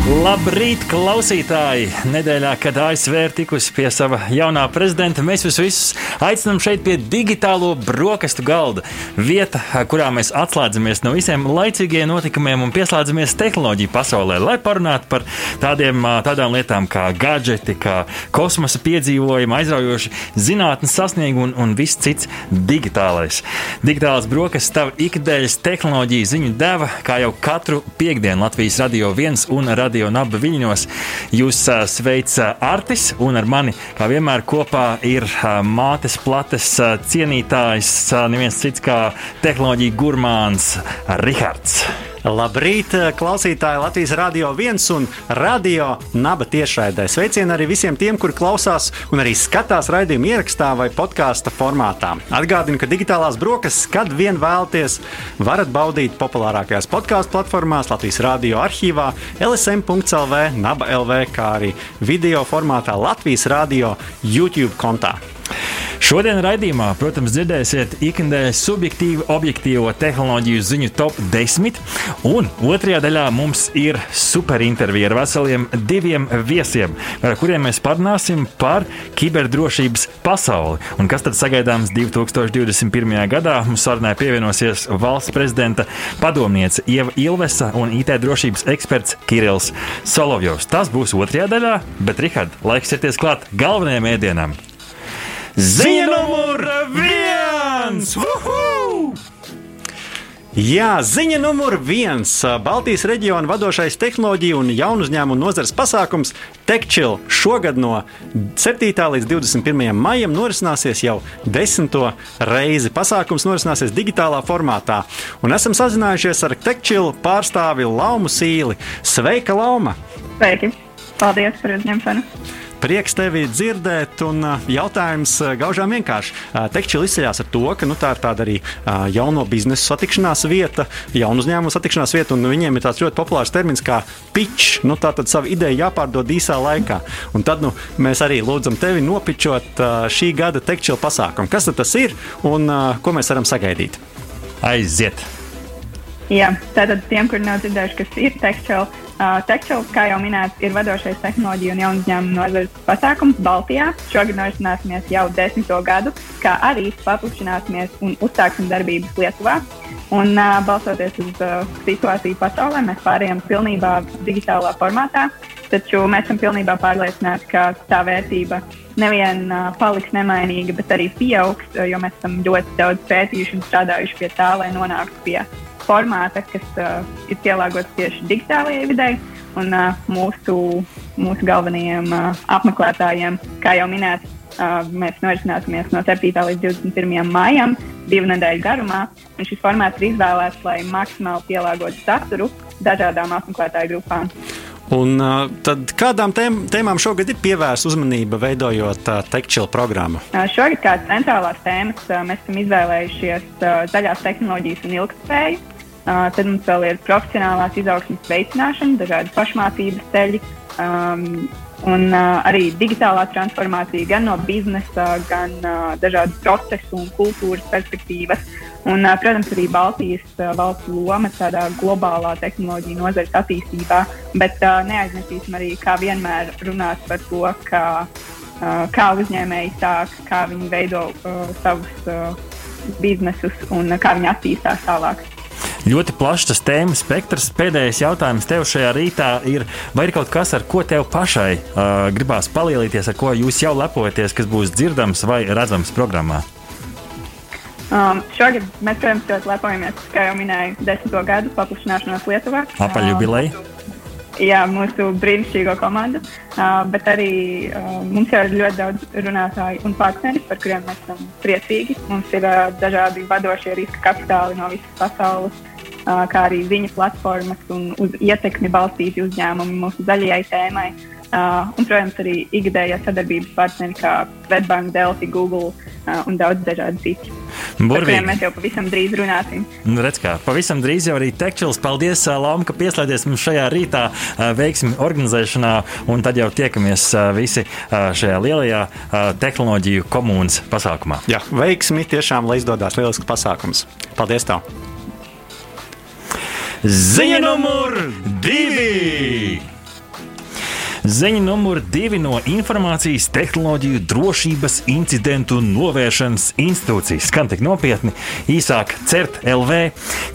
Labrīt, klausītāji! Nedēļā, kad ASV ir tikusi pie sava jaunā prezidenta, mēs jūs visus aicinām šeit pie digitālo brokastu galda. Vieta, kurā mēs atslēdzamies no visiem laicīgiem notikumiem un pieslēdzamies tehnoloģiju pasaulē, lai parunātu par tādiem, tādām lietām kā gadgeti, kā kosmosa piedzīvojumi, aizraujoši zinātnes sasniegumi un, un viss cits digitālais. Digitālās brokastis tava ikdienas tehnoloģiju ziņu deva, kā jau katru piekdienu Latvijas radio viens un radio radio naba viļņos. Jūs sveic Artis, un ar mani, kā vienmēr, kopā ir mātes plates cienītājs, neviens cits kā tehnoloģija gurmāns Rihards. Labrīt, klausītāji Latvijas Rādio 1 un Radio Naba tiešraidē. Sveicieni arī visiem tiem, kuri klausās un arī skatās raidījumu ierakstā vai podkāstu formātā. Atgādinu, ka digitālās brokastis, kad vien vēlaties, varat baudīt populārākajās podkāstu platformās, Latvijas Rādio arhīvā, LSM.CLV, Naba LV, kā arī video formātā Latvijas Rādio YouTube kontā. Šodien raidījumā, protams, dzirdēsiet ikdienas subjektīvu, objektīvo tehnoloģiju ziņu top 10. Un otrajā daļā mums ir superintervija ar veseliem diviem viesiem, ar kuriem mēs parunāsim par kiberdrošības pasauli. Un kas tad sagaidāms 2021. gadā? Mums sarunai pievienosies valsts prezidenta padomniece Ieva Ilvesa un IT drošības eksperts Kirillis Solovjovs. Tas būs otrajā daļā, bet, Rihard, laiks ķerties klāt galvenajam ēdienam. Ziņa numur viens! Uhu! Jā, ziņa numur viens. Baltijas reģiona vadošais tehnoloģiju un jaunu uzņēmumu nozares pasākums TechChill šogad no 7. līdz 21. maijam norisināsies jau desmito reizi. Pasākums norisināsies digitālā formātā. Un esam sazinājušies ar TechChill pārstāvi Laumu Sīli. Sveika, Lauma! Sveiki! Paldies par uzņemšanu! Prieks tevi dzirdēt, un jautājums gaužām vienkārši. Tekšķi izceļas ar to, ka nu, tā ir tāda arī jauno biznesu satikšanās vieta, jaunu uzņēmumu satikšanās vieta, un viņiem ir tāds ļoti populārs termins kā pitch. Nu, tā tad savu ideju jāpārdod īsā laikā. Un tad nu, mēs arī lūdzam tevi nopičot šī gada tekšķi pasākumu. Kas tas ir un ko mēs varam sagaidīt? Aiziet! Jā, tātad tiem, kuriem nav dzirdējuši, kas ir tekšķi, Uh, Tekstils, kā jau minēts, ir vadošais tehnoloģiju un jaunu uzņēmumu nozares pasākums Baltijā. Šogad norisināsimies jau desmito gadu, kā arī paplašināsimies un uzsāksim darbības Lietuvā. Un, uh, balstoties uz uh, situāciju pasaulē, mēs pārējām pilnībā digitālā formātā. Taču mēs esam pilnībā pārliecināti, ka tā vērtība nevien paliks nemainīga, bet arī pieaugs, jo mēs esam ļoti daudz pētījuši un strādājuši pie tā, lai nonāktu pie formāta, kas uh, ir pielāgots tieši digitālajai videi. Un uh, mūsu, mūsu galvenajiem uh, apmeklētājiem, kā jau minēts, uh, mēs norisināsimies no 7. līdz 21. maijam, divu nedēļu garumā. Šis formāts ir izvēlēts, lai maksimāli pielāgotu saturu dažādām apmeklētāju grupām. Un, uh, tad kādām tēm, tēmām šogad ir pievērsta uzmanība, veidojot uh, tekstilu programmu? Uh, šogad kā centrālās tēmas uh, mēs esam izvēlējušies uh, zaļās tehnoloģijas un ilgspēju. Uh, tad mums vēl ir profesionālās izaugsmes veicināšana, dažādi pašmācības ceļi um, un uh, arī digitālā transformācija gan no biznesa, gan uh, dažādu procesu un kultūras perspektīvas. Un, uh, protams, arī Baltijas uh, valsts loma tādā globālā tehnoloģija nozares attīstībā, bet uh, neaizmirsīsim arī, kā vienmēr runāt par to, uh, kā uzņēmēji sāk, kā viņi veido uh, savus uh, biznesus un uh, kā viņi attīstās tālāk. Ļoti plašs tas tēmu spektrs. Pēdējais jautājums tev šajā rītā ir, vai ir kaut kas, ar ko tev pašai uh, gribās palielīties, ar ko jūs jau lepojaties, kas būs dzirdams vai redzams programmā? Um, šogad mēs, protams, ļoti lepojamies, kā jau minēju, desmito gadu paplašināšanos Lietuvā. Apaļjubileja. Um, jā, mūsu brīnišķīgo komandu, uh, bet arī uh, mums jau ir ļoti daudz runātāju un partneri, par kuriem mēs esam priecīgi. Mums ir uh, dažādi vadošie riska kapitāli no visas pasaules, uh, kā arī ziņu platformas un uz ietekmi balstīti uzņēmumi mūsu zaļajai tēmai. Uh, un, protams, arī ikgadējā sadarbības partneri kā Svetbank, Delphi, Google uh, un daudz dažādu citu. Burvīgi. Mēs jau pavisam drīz runāsim. Nu, redz, kā pavisam drīz jau arī Tekčils. Paldies, Lām, ka pieslēdzies mums šajā rītā veiksmi organizēšanā, un tad jau tiekamies visi šajā lielajā tehnoloģiju komunas pasākumā. Jā, veiksmi tiešām, lai izdodas lielisks pasākums. Paldies! Tev. Ziņa numur divi! Ziņa numur divi no Informācijas tehnoloģiju drošības incidentu novēršanas institūcijas. Skan tik nopietni, īsāk CERT LV.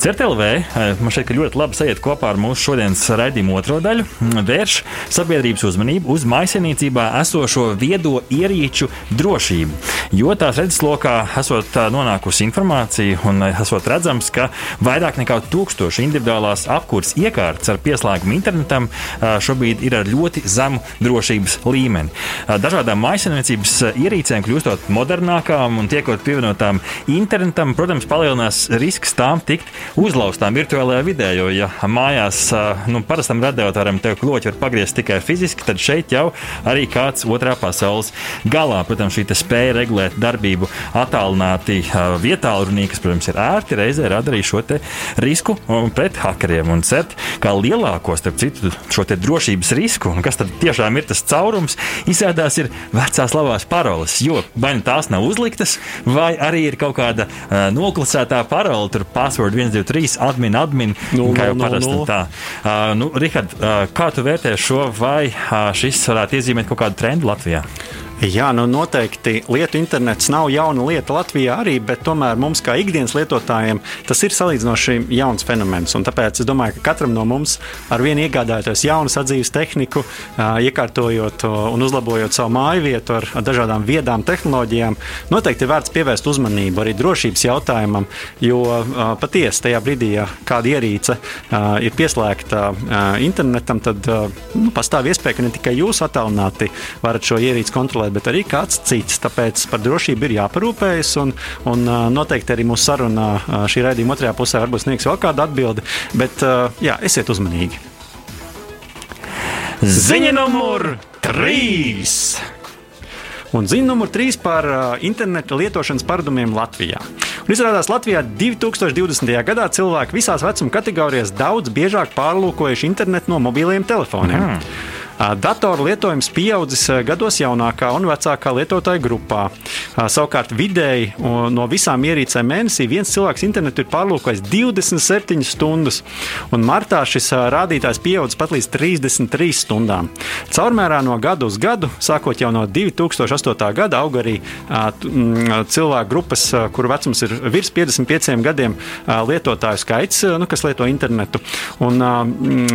CERT LV eh, man šeit ļoti labi sajiet kopā ar mūsu šodienas raidījumu otro daļu. Vērš sabiedrības uzmanību uz maisienīcībā esošo viedo ierīču drošību. Jo tās redzeslokā esot eh, nonākusi informācija un eh, esot redzams, ka vairāk nekā tūkstoši individuālās apkūras iekārtas ar pieslēgumu internetam šobrīd ir ar ļoti zemu drošības līmeni. Dažādām maisaimniecības ierīcēm kļūstot modernākām un tiekot pievienotām internetam, protams, palielinās risks tām tikt uzlaustām virtuālajā vidē. Jo, ja mājās nu, parastam radiotoram tev kloķi var pagriezt tikai fiziski, tad šeit jau arī kāds otrā pasaules galā, protams, šī spēja regulēt darbību attālināti vietā, runī, kas, protams, ir ērti, reizē rada arī šo risku pret hakeriem un cert kā lielāko, starp citu, šo drošības risku. Un kas tad tad tiešām ir tas caurums. Izrādās, ir vecās labās paroles, jo vai nu tās nav uzliktas, vai arī ir kaut kāda uh, noklusētā parole, tur password 123, admin, admin, no, kā jau no, parasti no. tā. Uh, nu, Rihard, uh, kā tu vērtē šo, vai uh, šis varētu iezīmēt kaut kādu trendu Latvijā? Jā, nu noteikti lietu internets nav jauna lieta Latvijā arī, bet tomēr mums, kā ikdienas lietotājiem, tas ir salīdzinoši jauns fenomens. Tāpēc es domāju, ka katram no mums ar vienu iegādājoties jaunu sadzīves tehniku, iekārtojot un uzlabojot savu māju vietu ar dažādām viedām tehnoloģijām, noteikti ir vērts pievērst uzmanību arī drošības jautājumam, jo patiesi tajā brīdī, ja kāda ierīce ir pieslēgta internetam, tad nu, pastāv iespēja, ka ne tikai jūs attālināti varat šo ierīci kontrolēt kontrolēt, bet arī kāds cits. Tāpēc par drošību ir jāparūpējas. Un, un noteikti arī mūsu sarunā šī raidījuma otrajā pusē varbūt sniegs vēl kādu atbildi. Bet jā, esiet uzmanīgi. Ziņa numur trīs! Un ziņa numur trīs par uh, interneta lietošanas paradumiem Latvijā. Un izrādās, Latvijā 2020. gadā cilvēki visās vecuma kategorijās daudz biežāk pārlūkojuši internetu no mobiliem telefoniem. Mm. Datoru lietojums pieaudzis gados jaunākā un vecākā lietotāja grupā. Savukārt vidēji no visām ierīcēm mēnesī viens cilvēks internetu ir pārlūkojis 27 stundas, un martā šis rādītājs pieaudzis pat līdz 33 stundām. Caurmērā no gada uz gadu, sākot jau no 2008. gada, aug arī cilvēku grupas, kuru vecums ir virs 55 gadiem, lietotāju skaits, nu, kas lieto internetu. Un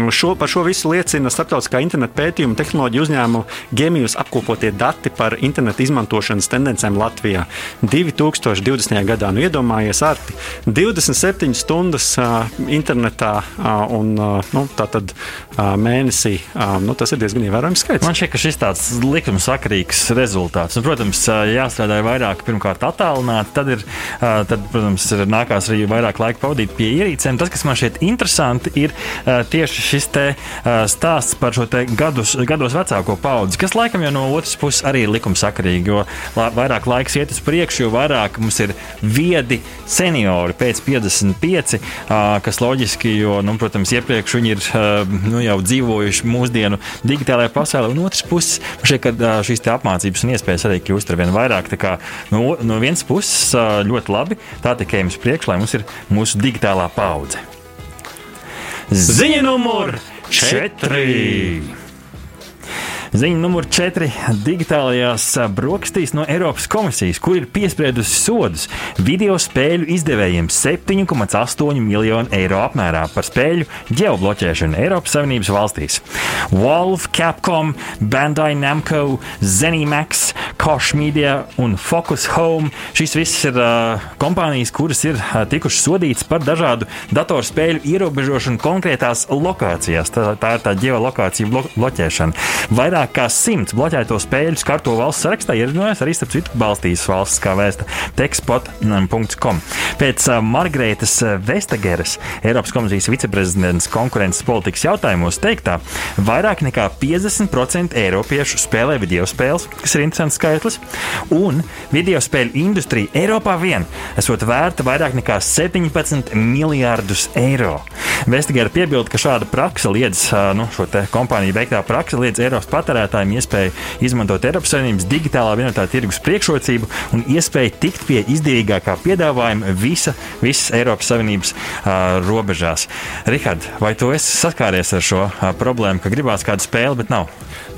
šo, par šo visu liecina starptautiskā interneta pētījuma pētījumu tehnoloģiju uzņēmumu Gemijus apkopotie dati par internetu izmantošanas tendencēm Latvijā 2020. gadā. Nu, iedomājies, Arti, 27 stundas uh, internetā uh, un uh, nu, tātad uh, mēnesī. Uh, nu, tas ir diezgan ievērojams skaits. Man šķiet, ka šis tāds likumsakarīgs rezultāts. Un, protams, jāstrādā vairāk pirmkārt attālināti, tad, ir, uh, tad, protams, ir nākās arī vairāk laika pavadīt pie ierīcēm. Tas, kas man šķiet interesanti, ir uh, tieši šis te, uh, stāsts par šo gadu gadus, gados vecāko paudzi, kas laikam jau no otras puses arī ir likumsakarīgi, jo vairāk laiks iet uz priekšu, jo vairāk mums ir viedi seniori pēc 55, kas loģiski, jo, nu, protams, iepriekš viņi ir nu, jau dzīvojuši mūsdienu digitālajā pasaulē, un otrs puses šeit, kad šīs apmācības un iespējas arī kļūst ar vien vairāk. Kā, no, no vienas puses ļoti labi, tā tikai mums priekš, lai mums ir mūsu digitālā paudze. Ziņa numur 4! Ziņa numur 4. Digitālajās brokastīs no Eiropas komisijas, kur ir piespriedusi sodus video spēļu izdevējiem 7,8 miljonu eiro apmērā par spēļu ģeobloķēšanu Eiropas Savienības valstīs. Valve, Capcom, Bandai Namco, Zenimax, Koch Media un Focus Home. Šīs visas ir uh, kompānijas, kuras ir uh, tikušas sodītas par dažādu datorspēļu ierobežošanu konkrētās lokācijās. Tā, tā ir tā ģeolokācija blo bloķēšana. Vairāk vairāk kā simts bloķēto spēļu skarto valsts sarakstā ierunājas arī starp citu Baltijas valsts, kā vēsta tekspot.com. Pēc uh, Margreitas uh, Vestageras, Eiropas komisijas viceprezidents konkurences politikas jautājumos teiktā, vairāk nekā 50% eiropiešu spēlē video spēles, kas ir interesants skaitlis, un video spēļu industrija Eiropā vien esot vērta vairāk nekā 17 miljārdus eiro. Vestigēra piebilda, ka šāda praksa liedz nu, šo kompāniju veiktā praksa liedz Eiropas patērētājiem iespēju izmantot Eiropas Savienības digitālā vienotā tirgus priekšrocību un iespēju tikt pie izdevīgākā piedāvājuma visa, visas Eiropas Savienības uh, robežās. Rihard, vai tu esi saskāries ar šo uh, problēmu, ka gribās kādu spēli, bet nav?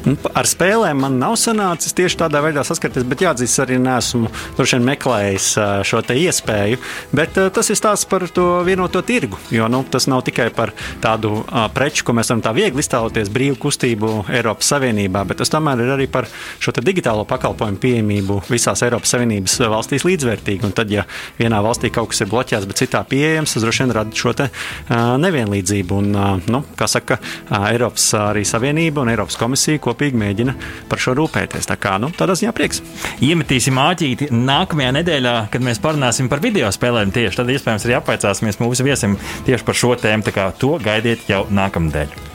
Nu, ar spēlēm man nav sanācis tieši tādā veidā saskarties, bet jāatzīst, arī nesmu meklējis šo iespēju. Bet tas ir stāsts par to vienoto tirgu. Jo nu, tas nav tikai par tādu preču, ko mēs varam tā viegli iztēloties, brīvu kustību Eiropas Savienībā, bet tas tomēr ir arī par šo digitālo pakalpojumu pieejamību visās Eiropas Savienības valstīs līdzvērtīgi. Un tad, ja vienā valstī kaut kas ir bloķēts, bet citā pieejams, tas droši vien rada šo te, uh, nevienlīdzību. Un, uh, nu, kā saka, uh, Eiropas arī Savienība un Eiropas komisija kopīgi mēģina par šo rūpēties. Tā kā nu, tādā ziņā prieks. Iemetīsim āķīti nākamajā nedēļā, kad mēs parunāsim par video spēlēm. Tieši tad iespējams arī apvaicāsimies mūsu viesim tieši par šo tēmu. Tā kā to gaidiet jau nākamnedēļ.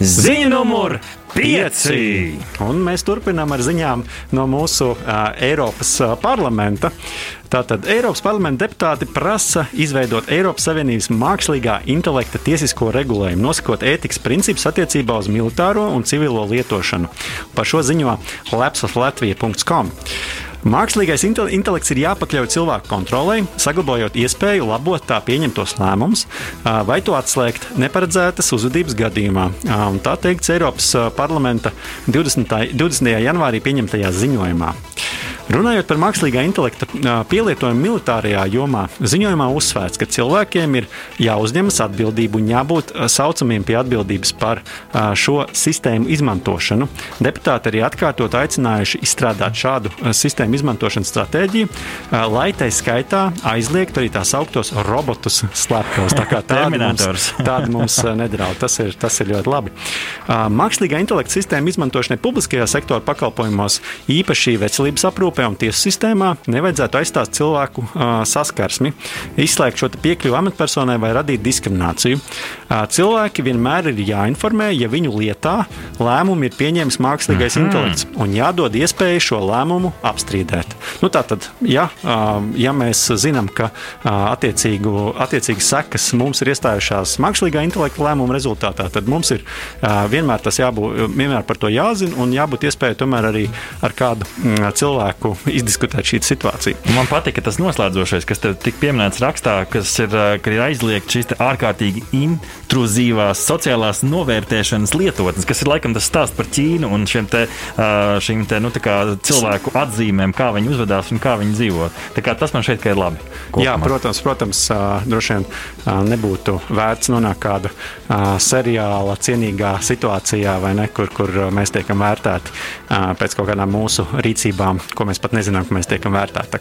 Ziņa numur 5. Un mēs turpinām ar ziņām no mūsu uh, Eiropas uh, parlamenta. Tātad Eiropas parlamenta deputāti prasa izveidot Eiropas Savienības mākslīgā intelekta tiesisko regulējumu, nosakot ētikas principus attiecībā uz militāro un civilo lietošanu. Par šo ziņo lepsaslatvija.com. Mākslīgais intelekts ir jāpakļauj cilvēku kontrolē, saglabājot iespēju labot tā pieņemtos lēmumus vai to atslēgt neparedzētas uzvedības gadījumā. Tā teikts Eiropas parlamenta 20. 20. janvārī pieņemtajā ziņojumā. Runājot par mākslīgā intelekta pielietojumu militārajā jomā, ziņojumā uzsvērts, ka cilvēkiem ir jāuzņemas atbildība un jābūt saucamiem pie atbildības par šo sistēmu izmantošanu. Deputāti arī atkārtot aicinājuši izstrādāt šādu sistēmu izmantošanas stratēģiju, lai tai skaitā aizliegtu arī tās augtos robotus slepkavos. Tā kā tādi mums, tādi mums nedraud. Tas ir, tas ir ļoti labi. Mākslīgā intelekta sistēma izmantošanai publiskajā sektora pakalpojumos, īpaši veselības aprūpē, un tiesu sistēmā nevajadzētu aizstāt cilvēku saskarsmi, izslēgt šo piekļuvi amatpersonai vai radīt diskrimināciju. Cilvēki vienmēr ir jāinformē, ja viņu lietā lēmumu ir pieņēmis mākslīgais mm -hmm. intelekts un jādod iespēja šo lēmumu apstrīdēt. Nu, tātad, ja, ja mēs zinām, ka attiecīgu, attiecīgi sekas mums ir iestājušās mākslīgā intelekta lēmuma rezultātā, tad mums ir vienmēr tas jābūt, vienmēr par to jāzina un jābūt iespējai tomēr arī ar kādu cilvēku izdiskutēt šī situācija. Man patīk tas noslēdzošais, kas te tika pieminēts rakstā, kas ir, ka ir aizliegts šīs ārkārtīgi intruzīvās sociālās novērtēšanas lietotnes, kas ir laikam tas stāsts par Ķīnu un šiem te, šīm te, nu, cilvēku atzīmēm, kā viņi uzvedās un kā viņi dzīvo. Tas man šeit ir labi. Kopumā. Jā, protams, protams droši vien nebūtu vērts nonākt kāda seriāla cienīgā situācijā, ne, kur, kur mēs tiekam vērtēti pēc kaut kādām mūsu rīcībām, ko mēs pat nezinām, ka mēs tiekam vērtēti.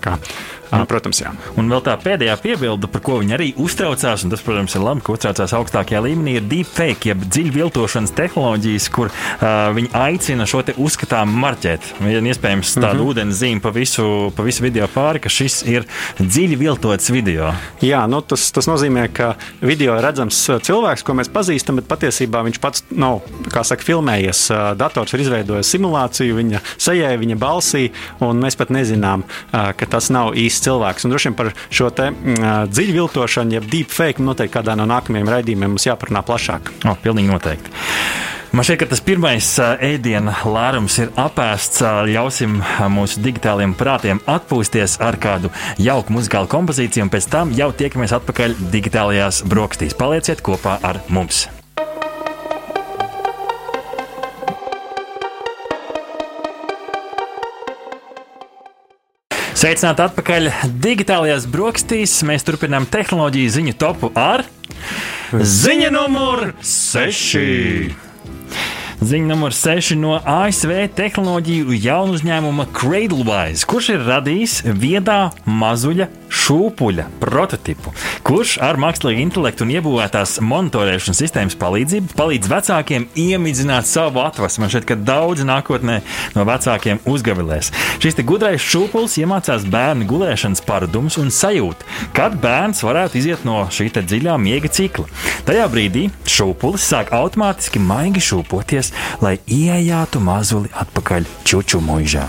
Un, protams, jā. Un vēl tā pēdējā piebilde, par ko viņi arī uztraucās, un tas, protams, ir labi, ka uztraucās augstākajā līmenī, ir deepfake, jeb dziļu viltošanas tehnoloģijas, kur uh, viņi aicina šo te uzskatām marķēt. Vien iespējams tādu mm -hmm. ūdens zīmi pa visu, pa visu video pāri, ka šis ir dziļi viltots video. Jā, nu, tas, tas nozīmē, ka video ir redzams cilvēks, ko mēs pazīstam, bet patiesībā viņš pats nav, kā saka, filmējies. Dators ir izveidojis simulāciju viņa sejai, viņa balsī, un mēs pat nezinām, ka tas nav īsts cilvēks. Un droši vien par šo dziļu viltošanu, jeb deepfake, noteikti kādā no nākamajiem raidījumiem mums jāparunā plašāk. O, pilnīgi noteikti. Man šķiet, ka tas pirmais ēdienu lērums ir apēsts. Ļausim mūsu digitālajiem prātiem atpūsties ar kādu jauku muzikālu kompozīciju, un pēc tam jau tiekamies atpakaļ digitālajās brokastīs. Palieciet kopā ar mums! Sveicināti atpakaļ digitālajās brokastīs. Mēs turpinām tehnoloģiju ziņu topu ar ziņu numuru 6. Ziņa numur 6 no ASV tehnoloģiju jaunu uzņēmuma Cradlewise, kurš ir radījis viedā mazuļa šūpuļa prototipu, kurš ar mākslīgu intelektu un iebūvētās monitorēšanas sistēmas palīdzību palīdz vecākiem iemidzināt savu atvasmu. Man šķiet, ka daudz nākotnē no vecākiem uzgavilēs. Šis gudrais šūpulis iemācās bērnu gulēšanas paradumus un sajūtu, kad bērns varētu iziet no šī dziļā miega cikla. Tajā brīdī šūpulis sāk automātiski maigi šūpoties, lai iejātu mazuli atpakaļ čuču mūžā.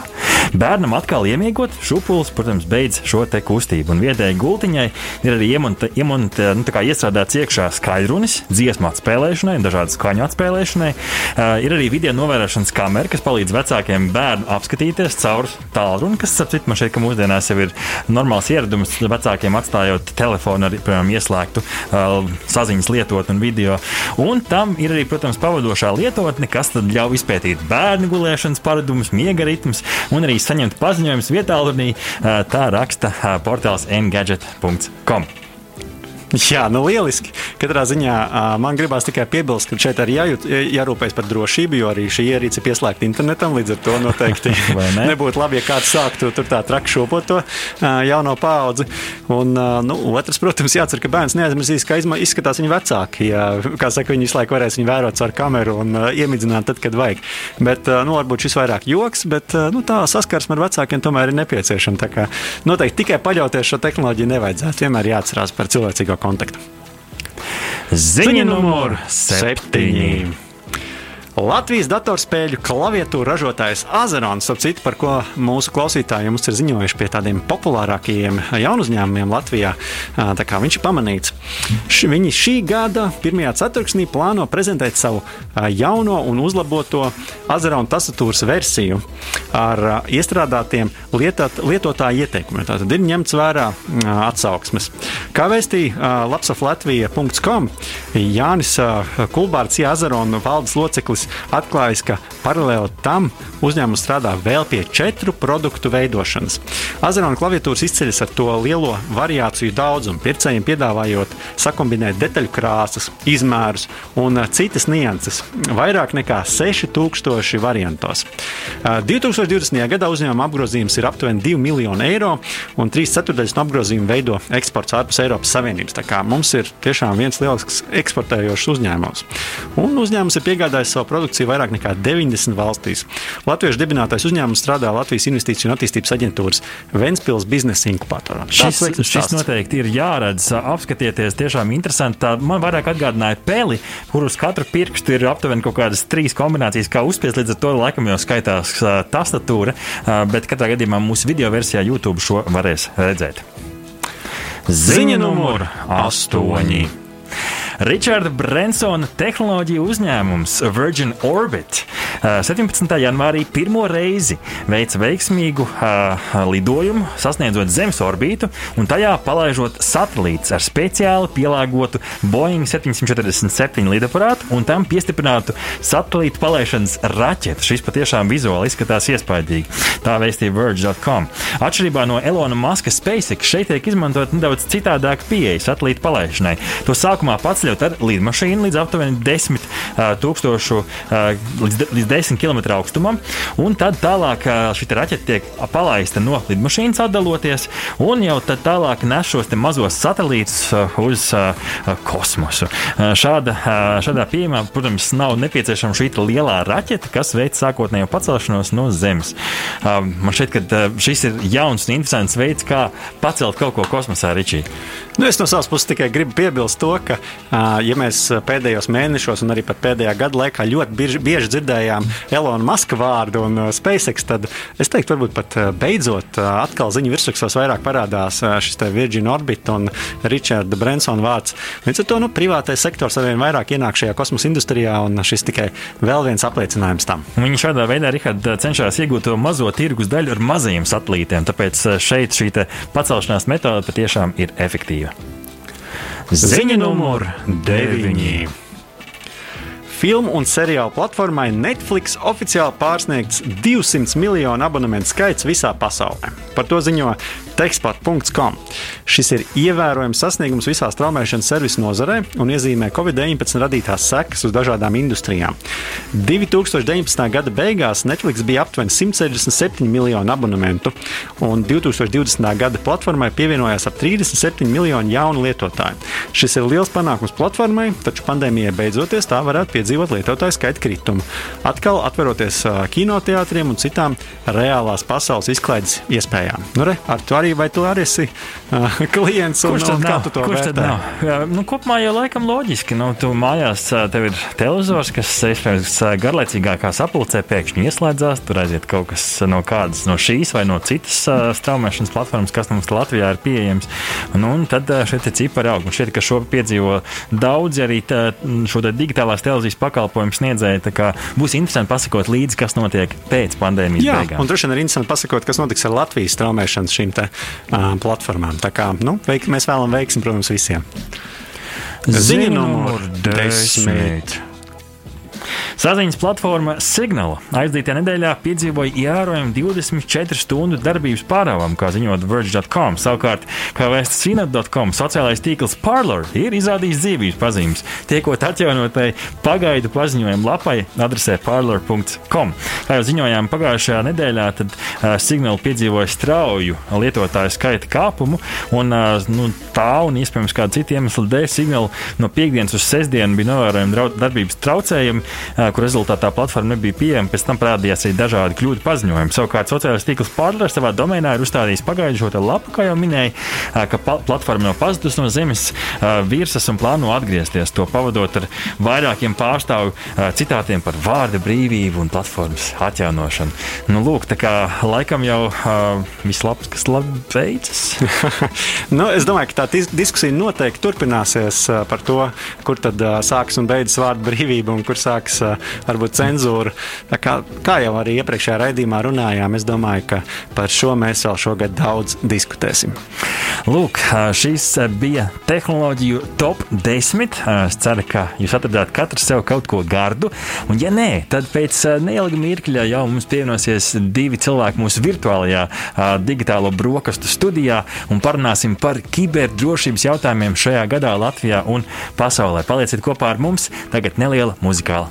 Bērnam atkal iemiegot, šupulis, protams, beidz šo te kustību. Un vietējai gultiņai ir arī iemonta, iemonta, nu, iestrādāts iekšā skaļrunis, dziesmu atspēlēšanai, dažādu skaņu atspēlēšanai. Uh, ir arī video novērošanas kamera, kas palīdz vecākiem bērnu apskatīties caur tālruni, kas, ap citu, man šeit, mūsdienās jau ir normāls ieradums vecākiem atstājot telefonu ar piemēram, ieslēgtu uh, saziņas lietotni un video. Un tam ir arī, protams, pavadošā lietotne, kas ļauj izpētīt bērnu gulēšanas paradumus, miega ritmus un arī saņemt paziņojumus vietā, uh, tā raksta portāls engadget.com. Jā, nu lieliski. Katrā ziņā man gribās tikai piebilst, ka šeit arī jājūt, jārūpējas par drošību, jo arī šī ierīce ir pieslēgta internetam. Līdz ar to noteikti ne? nebūtu labi, ja kāds sāktu tur tā traki šopot to jauno paudzi. Un nu, otrs, protams, jācer, ka bērns neaizmirsīs, kā izskatās viņa vecāki. Ja, kā saka, viņi visu laiku varēs viņu vērot caur kameru un iemidzināt tad, kad vajag. Bet, nu, varbūt šis vairāk joks, bet nu, tā saskarsme ar vecākiem tomēr ir nepieciešama. Tā kā noteikti tikai paļauties šo tehnoloģiju nevajadzētu. Vienmēr jāatcerās par cilvēcīgo kontaktu. Ziņa numur septiņi. Latvijas datorspēļu klaviatūru ražotājs Azerons, ap citu, par ko mūsu klausītāji mums ir ziņojuši pie tādiem populārākajiem jaunu uzņēmumiem Latvijā. Tā kā viņš ir pamanīts. Š, viņi šī gada pirmajā ceturksnī plāno prezentēt savu jauno un uzlaboto Azerona tastatūras versiju ar iestrādātiem lietot, lietotāju ieteikumiem. Tātad ir ņemts vērā atsauksmes. Kā vēstīja lapsaflatvija.com, Jānis Kulbārds, Azerona valdes loceklis, atklājis, ka paralēli tam uzņēmums strādā vēl pie četru produktu veidošanas. Azerona klaviatūras izceļas ar to lielo variāciju daudzumu, pircējiem piedāvājot sakombinēt detaļu krāsas, izmērus un citas nianses - vairāk nekā 6000 variantos. 2020. gadā uzņēmuma apgrozījums ir aptuveni 2 miljoni eiro, un 3 ceturdaļas no apgrozījuma veido eksports ārpus Eiropas Savienības. Tā kā mums ir tiešām viens lielisks eksportējošs uzņēmums. Un uzņēmums ir piegādājis savu produkciju vairāk nekā 90 valstīs. Latviešu dibinātais uzņēmums strādā Latvijas Investīciju un attīstības aģentūras Ventspils biznesa inkubatorā. Šis, šis noteikti ir jāredz, apskatieties, tiešām interesanti. Tā man vairāk atgādināja peli, kur uz katru pirkstu ir aptuveni kaut kādas trīs kombinācijas, kā uzspiest. Līdz ar to laikam jau skaitās tastatūra, bet katrā gadījumā mūsu video versijā YouTube šo varēs redzēt. Ziņa numur astoņi. Richarda Brensona tehnoloģiju uzņēmums Virgin Orbit 17. janvārī pirmo reizi veica veiksmīgu uh, lidojumu, sasniedzot Zemes orbītu un tajā palaižot satelītus ar speciāli pielāgotu Boeing 747 lidaparātu un tam piestiprinātu satelītu palaišanas raķetu. Šis patiešām vizuāli izskatās iespaidīgi. Tā vēstīja Verge.com. Atšķirībā no Elona Maska SpaceX šeit tiek izmantot nedaudz citādāka pieeja satelītu palaišanai. To sākumā paceļot ar lidmašīnu līdz aptuveni 10 uh, tūkstošu, līdz, līdz 10 km augstumam, un tad tālāk šī raķete tiek palaista no lidmašīnas atdaloties, un jau tālāk nes šos mazos satelītus uz kosmosu. Šāda, šādā pieejamā, protams, nav nepieciešama šī lielā raķete, kas veic sākotnējo pacelšanos no Zemes. Man šķiet, ka šis ir jauns un interesants veids, kā pacelt kaut ko kosmosā, Ričī. Nu, es no savas puses tikai gribu piebilst to, ka, ja mēs pēdējos mēnešos un arī pēdējā gada laikā ļoti bieži, bieži dzirdējām Elona Maska vārdu un SpaceX, tad es teiktu, varbūt pat beidzot atkal ziņu virsrakstos vairāk parādās šis Virgin Orbit un Richarda Bransona vārds. Līdz ar to nu, privātais sektors arvien vairāk ienāk šajā kosmosa industrijā, un šis tikai vēl viens apliecinājums tam. Viņi šādā veidā, Rihard, cenšas iegūt to mazo tirgus daļu ar mazajiem satelītiem, tāpēc šeit šī pacelšanās metode patiešām ir efektīva. Ziņa numur 9. Filmu un seriālu platformai Netflix oficiāli pārsniegts 200 miljonu abonementu skaits visā pasaulē. Par to ziņo Teksport.com. Šis ir ievērojams sasniegums visā straumēšanas servisu nozarē un iezīmē Covid-19 radītās sekas uz dažādām industrijām. 2019. gada beigās Netflix bija aptuveni 167 miljonu abonementu, un 2020. gada platformai pievienojās ap 37 miljonu jaunu lietotāju. Šis ir liels panākums platformai, taču pandēmijai beidzoties tā varētu piedzīvot lietotāju skaita kritumu. Atkal atveroties kinoteātriem un citām reālās pasaules izklaides iespējām. Nu, re, ar to arī vai tu arī esi uh, klients un, kurš tad un nav? tu to Kurš vērtē? tad nav? Nu, kopumā jau laikam loģiski. Nu, tu mājās tev ir televizors, kas iespējams garlaicīgākā sapulcē pēkšņi ieslēdzās. Tur aiziet kaut kas no kādas no šīs vai no citas straumēšanas platformas, kas mums Latvijā ir pieejams. Nu, un tad šeit ir cipari aug. Un šeit, ka šo piedzīvo daudzi arī tā, šo digitālās televīzijas pakalpojumu sniedzēji. Būs interesanti pasakot līdzi, kas notiek pēc pandēmijas Jā, beigām. un droši vien ir interesanti pasakot, kas notiks ar Latvijas straumēšanas šīm te, uh, platformām. Tā kā nu, veik, mēs vēlamies veiksmi, protams, visiem. Ziņa numur desmit. Saziņas platforma Signal aizdītajā nedēļā piedzīvoja ievērojumu 24 stundu darbības pārāvumu, kā ziņot Verge.com. Savukārt, kā vēsta Sinat.com, sociālais tīkls Parler ir izrādījis dzīvības pazīmes, tiekot atjaunotai pagaidu paziņojumu lapai adresē parler.com. Kā jau ziņojām pagājušajā nedēļā, tad uh, Signal piedzīvoja strauju lietotāju skaita kāpumu, un uh, nu, tā un iespējams kāda cita iemesla dēļ Signal no piekdienas uz sestdienu bija novērojami darbības traucējumi kur rezultātā platforma nebija pieejama. Pēc tam parādījās arī dažādi kļūdu paziņojumi. Savukārt sociālais tīkls Parler savā domēnā ir uzstādījis pagājušo lapu, kā jau minēju, ka platforma nav pazudusi no zemes virsmas un plāno atgriezties. To pavadot ar vairākiem pārstāvju citātiem par vārda brīvību un platformas atjaunošanu. Nu, lūk, tā kā laikam jau viss labs, kas labi veicas. nu, es domāju, ka tā diskusija noteikti turpināsies par to, kur tad sākas un beidzas vārda brīvība un kur sākas varbūt cenzūra. Kā, kā jau arī iepriekšējā raidījumā runājām, es domāju, ka par šo mēs vēl šogad daudz diskutēsim. Lūk, šīs bija tehnoloģiju top 10. Es ceru, ka jūs atradāt katru sev kaut ko gardu. Un, ja nē, tad pēc neilga mirkļa jau mums pievienosies divi cilvēki mūsu virtuālajā digitālo brokastu studijā un parunāsim par kiberdrošības jautājumiem šajā gadā Latvijā un pasaulē. Palieciet kopā ar mums. Tagad neliela muzikāla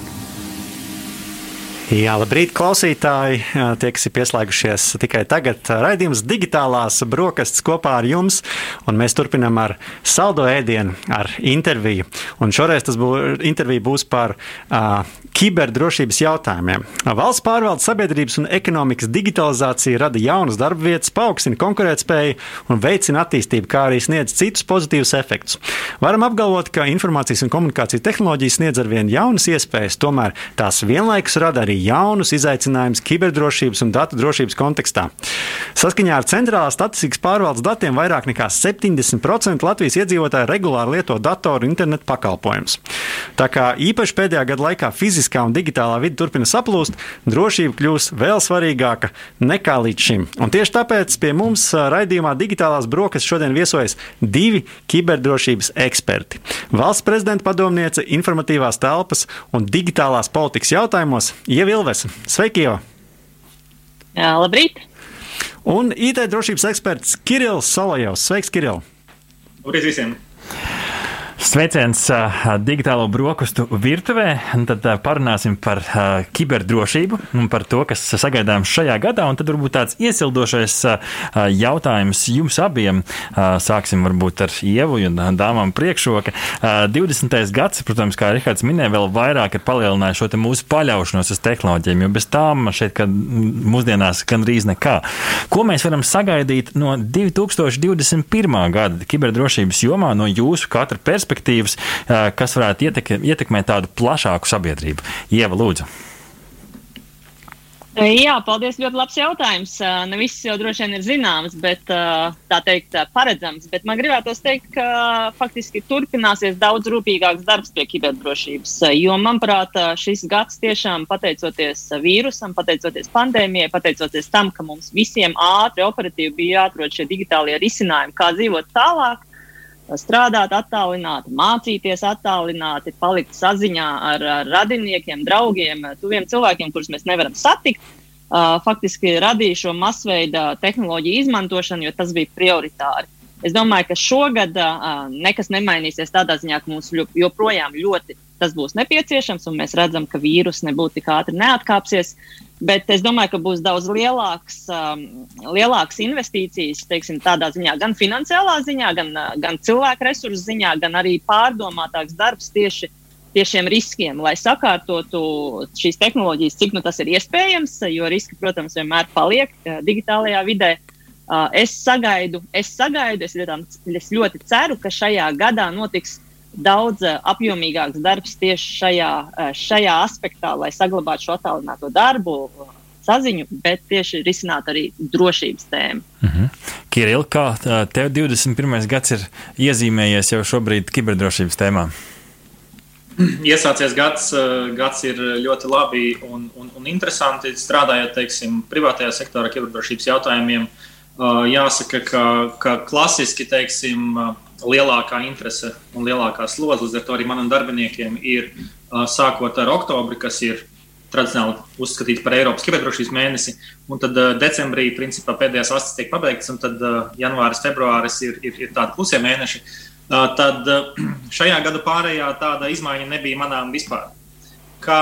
Jā, labrīt, klausītāji! Tie, kas ir pieslēgušies tikai tagad, raidījums digitālās brokastis kopā ar jums. Mēs turpinām ar saldo ēdienu, ar interviju. Un šoreiz tas būs, intervija būs par uh, kiberdrošības jautājumiem. Valsts pārvaldes sabiedrības un ekonomikas digitalizācija rada jaunas darba vietas, paaugstina konkurētspēju un veicina attīstību, kā arī sniedz citus pozitīvus efektus. Varam apgalvot, ka informācijas un komunikācijas tehnoloģijas sniedz arvien jaunas iespējas, tomēr tās vienlaikus rada arī jaunus izaicinājumus kiberdrošības un datu drošības kontekstā. Saskaņā ar centrālās statistikas pārvaldes datiem vairāk nekā 70% Latvijas iedzīvotāji regulāri lieto datoru internetu pakalpojumus. Tā kā īpaši pēdējā gada laikā fiziskā un digitālā vide turpina saplūst, drošība kļūs vēl svarīgāka nekā līdz šim. Un tieši tāpēc pie mums raidījumā Digitālās brokastis šodien viesojas divi kiberdrošības eksperti. Valsts prezidenta padomniece informatīvās telpas un digitālās politikas jautājumos Ieva Ilves. Sveiki, Ieva! Jā, labrīt! Un IT drošības eksperts Kirillis Solojovs. Sveiks, Kirill! Labrīt visiem! Sveiciens digitālo brokastu virtuvē. Tad parunāsim par kiberdrošību un par to, kas sagaidāms šajā gadā. Un tad varbūt tāds iesildošais jautājums jums abiem. Sāksim varbūt ar ievu un dāmām priekšroka. Uh, 20. gads, protams, kā Rihards minēja, vēl vairāk ir palielinājis šo mūsu paļaušanos uz tehnoloģijām, jo bez tām šeit, kad mūsdienās gandrīz nekā. Ko mēs varam sagaidīt no 2021. gada kiberdrošības jomā no jūsu katra perspektīvas? Perspektīvas, kas varētu ietekmēt tādu plašāku sabiedrību. Ieva, lūdzu. Jā, paldies. Ļoti labs jautājums. Ne viss jau droši vien ir zināms, bet tā teikt, paredzams. Bet man gribētos teikt, ka faktiski turpināsies daudz rūpīgāks darbs pie kiberdrošības. Jo, manuprāt, šis gads tiešām pateicoties vīrusam, pateicoties pandēmijai, pateicoties tam, ka mums visiem ātri, operatīvi bija jāatrod šie digitālie risinājumi, kā dzīvot tālāk strādāt attālināti, mācīties attālināti, palikt saziņā ar, ar radiniekiem, draugiem, tuviem cilvēkiem, kurus mēs nevaram satikt. Faktiski radīja šo masveida tehnoloģiju izmantošanu, jo tas bija prioritāri. Es domāju, ka šogad nekas nemainīsies tādā ziņā, ka mums joprojām ļoti tas būs nepieciešams, un mēs redzam, ka vīrus nebūtu tik ātri neatkāpsies. Bet es domāju, ka būs daudz lielāks, um, lielāks investīcijas, teiksim, tādā ziņā, gan finansiālā ziņā, gan, gan cilvēku resursu ziņā, gan arī pārdomātāks darbs tieši tieši šiem riskiem, lai sakārtotu šīs tehnoloģijas, cik nu tas ir iespējams, jo riski, protams, vienmēr paliek digitālajā vidē. Uh, es sagaidu, es sagaidu, es es ļoti ceru, ka šajā gadā notiks daudz uh, apjomīgāks darbs tieši šajā, uh, šajā aspektā, lai saglabātu šo attālināto darbu, saziņu, bet tieši risināt arī drošības tēmu. Uh mhm. -huh. Kiril, kā tev 21. gads ir iezīmējies jau šobrīd kiberdrošības tēmā? Iesācies gads, gads ir ļoti labi un, un, un interesanti strādājot teiksim, privātajā sektorā kiberdrošības jautājumiem. Uh, Jāsaka, ka, ka klasiski teiksim, lielākā interese un lielākā slodze līdz ar to arī maniem darbiniekiem ir sākot ar oktobri, kas ir tradicionāli uzskatīts par Eiropas kiberdrošības mēnesi. Un tad decembrī principā, pēdējās astes tiek pabeigts, un tad janvāris, februāris ir, ir, ir tādi klusie mēneši. Tad šajā gada pārējā tāda izmaiņa nebija manām vispār. Kā,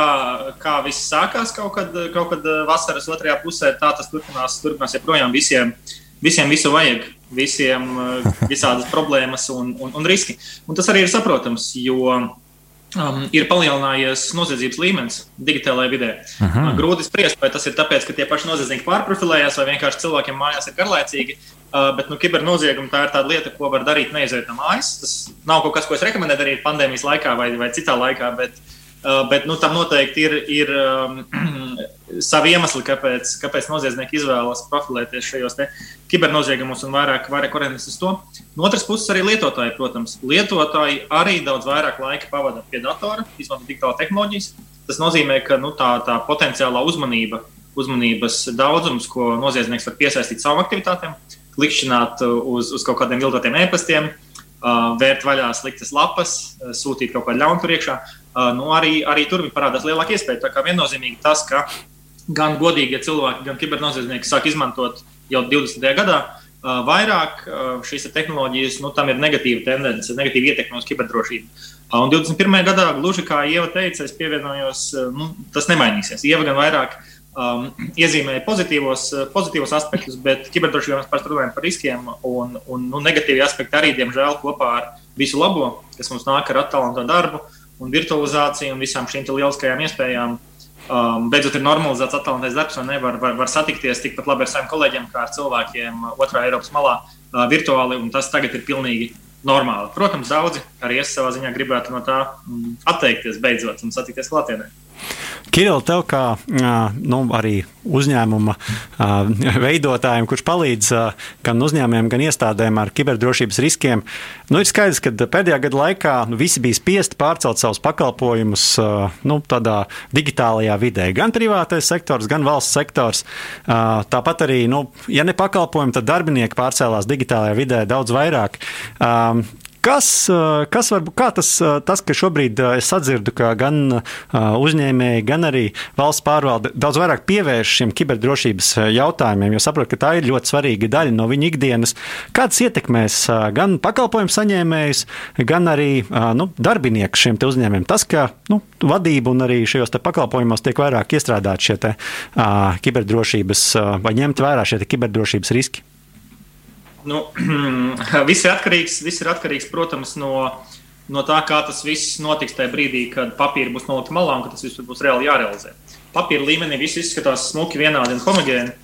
kā viss sākās kaut kad, kaut kad vasaras otrajā pusē, tā tas turpinās, turpinās joprojām visiem. Visiem visu vajag, visiem eh, visādas problēmas un, un, un riski. Un tas arī ir saprotams, jo um, ir palielinājies noziedzības līmenis digitālajā vidē. Aha. Uh, grūti spriest, vai tas ir tāpēc, ka tie paši noziedznieki pārprofilējās, vai vienkārši cilvēkiem mājās ir garlaicīgi. Uh, bet nu, kibernozieguma tā ir tāda lieta, ko var darīt neizējot no mājas. Tas nav kaut kas, ko es rekomendēju darīt pandēmijas laikā vai, vai citā laikā. Bet, uh, bet nu, tam noteikti ir, ir um, savi iemesli, kāpēc, kāpēc noziedznieki izvēlas profilēties šajos kibernoziegumos un vairāk, vairāk orientēties uz to. No otras puses, arī lietotāji, protams, lietotāji arī daudz vairāk laika pavada pie datora, izmanto digitālo tehnoloģijas. Tas nozīmē, ka nu, tā, tā potenciālā uzmanība, uzmanības daudzums, ko noziedznieks var piesaistīt savām aktivitātēm, klikšķināt uz, uz kaut kādiem viltotiem e-pastiem, vērt vaļā sliktas lapas, sūtīt kaut kādu ļaunu tur iekšā. Nu, arī, arī tur parādās lielāka iespēja. Tā kā viennozīmīgi tas, ka gan godīgie cilvēki, gan kibernoziedznieki sāk izmantot jau 20. gadā. Uh, vairāk uh, šīs tehnoloģijas, nu, tam ir negatīva tendence, negatīva ietekme uz kiberdrošību. Uh, un 21. gadā, gluži kā Ieva teica, es pievienojos, nu, tas nemainīsies. Ieva gan vairāk um, iezīmēja pozitīvos, pozitīvos aspektus, bet kiberdrošībā mēs parasti runājam par riskiem, un, un nu, negatīvi aspekti arī, diemžēl, kopā ar visu labo, kas mums nāk ar attālināto darbu un virtualizāciju un visām šīm lieliskajām iespējām um, beidzot ir normalizēts attālinātais darbs, un nevar var, var satikties tikpat labi ar saviem kolēģiem, kā ar cilvēkiem otrā Eiropas malā uh, virtuāli, tas tagad ir pilnīgi normāli. Protams, daudzi arī es savā ziņā gribētu no tā mm, atteikties beidzot un satikties klātienē. Kiril, tev kā nu, arī uzņēmuma veidotājiem, kurš palīdz gan uzņēmumiem, gan iestādēm ar kiberdrošības riskiem, nu, ir skaidrs, ka pēdējā gada laikā nu, visi bija spiesti pārcelt savus pakalpojumus nu, tādā digitālajā vidē. Gan privātais sektors, gan valsts sektors. Tāpat arī, nu, ja ne pakalpojumi, tad darbinieki pārcēlās digitālajā vidē daudz vairāk. Kas, kas var būt tas, eh, tas, ka šobrīd es sadzirdu, ka gan uzņēmēji, gan arī valsts pārvalde daudz vairāk pievērš šiem kiberdrošības jautājumiem, jo saprotu, ka tā ir ļoti svarīga daļa no viņa ikdienas. Kāds ietekmēs gan pakalpojumu saņēmējus, gan arī nu, darbinieku šiem uzņēmumiem? Tas, ka nu, vadība un arī šajos pakalpojumos tiek vairāk iestrādāti šie te, kiberdrošības vai ņemt vērā šie kiberdrošības riski. Nu, viss, ir atkarīgs, viss ir atkarīgs, protams, no, no tā, kā tas viss notiks tajā brīdī, kad papīri būs nolikti malā un ka tas viss būs reāli jārealizē. Papīra līmenī viss izskatās smuki, vienādi un homogēni,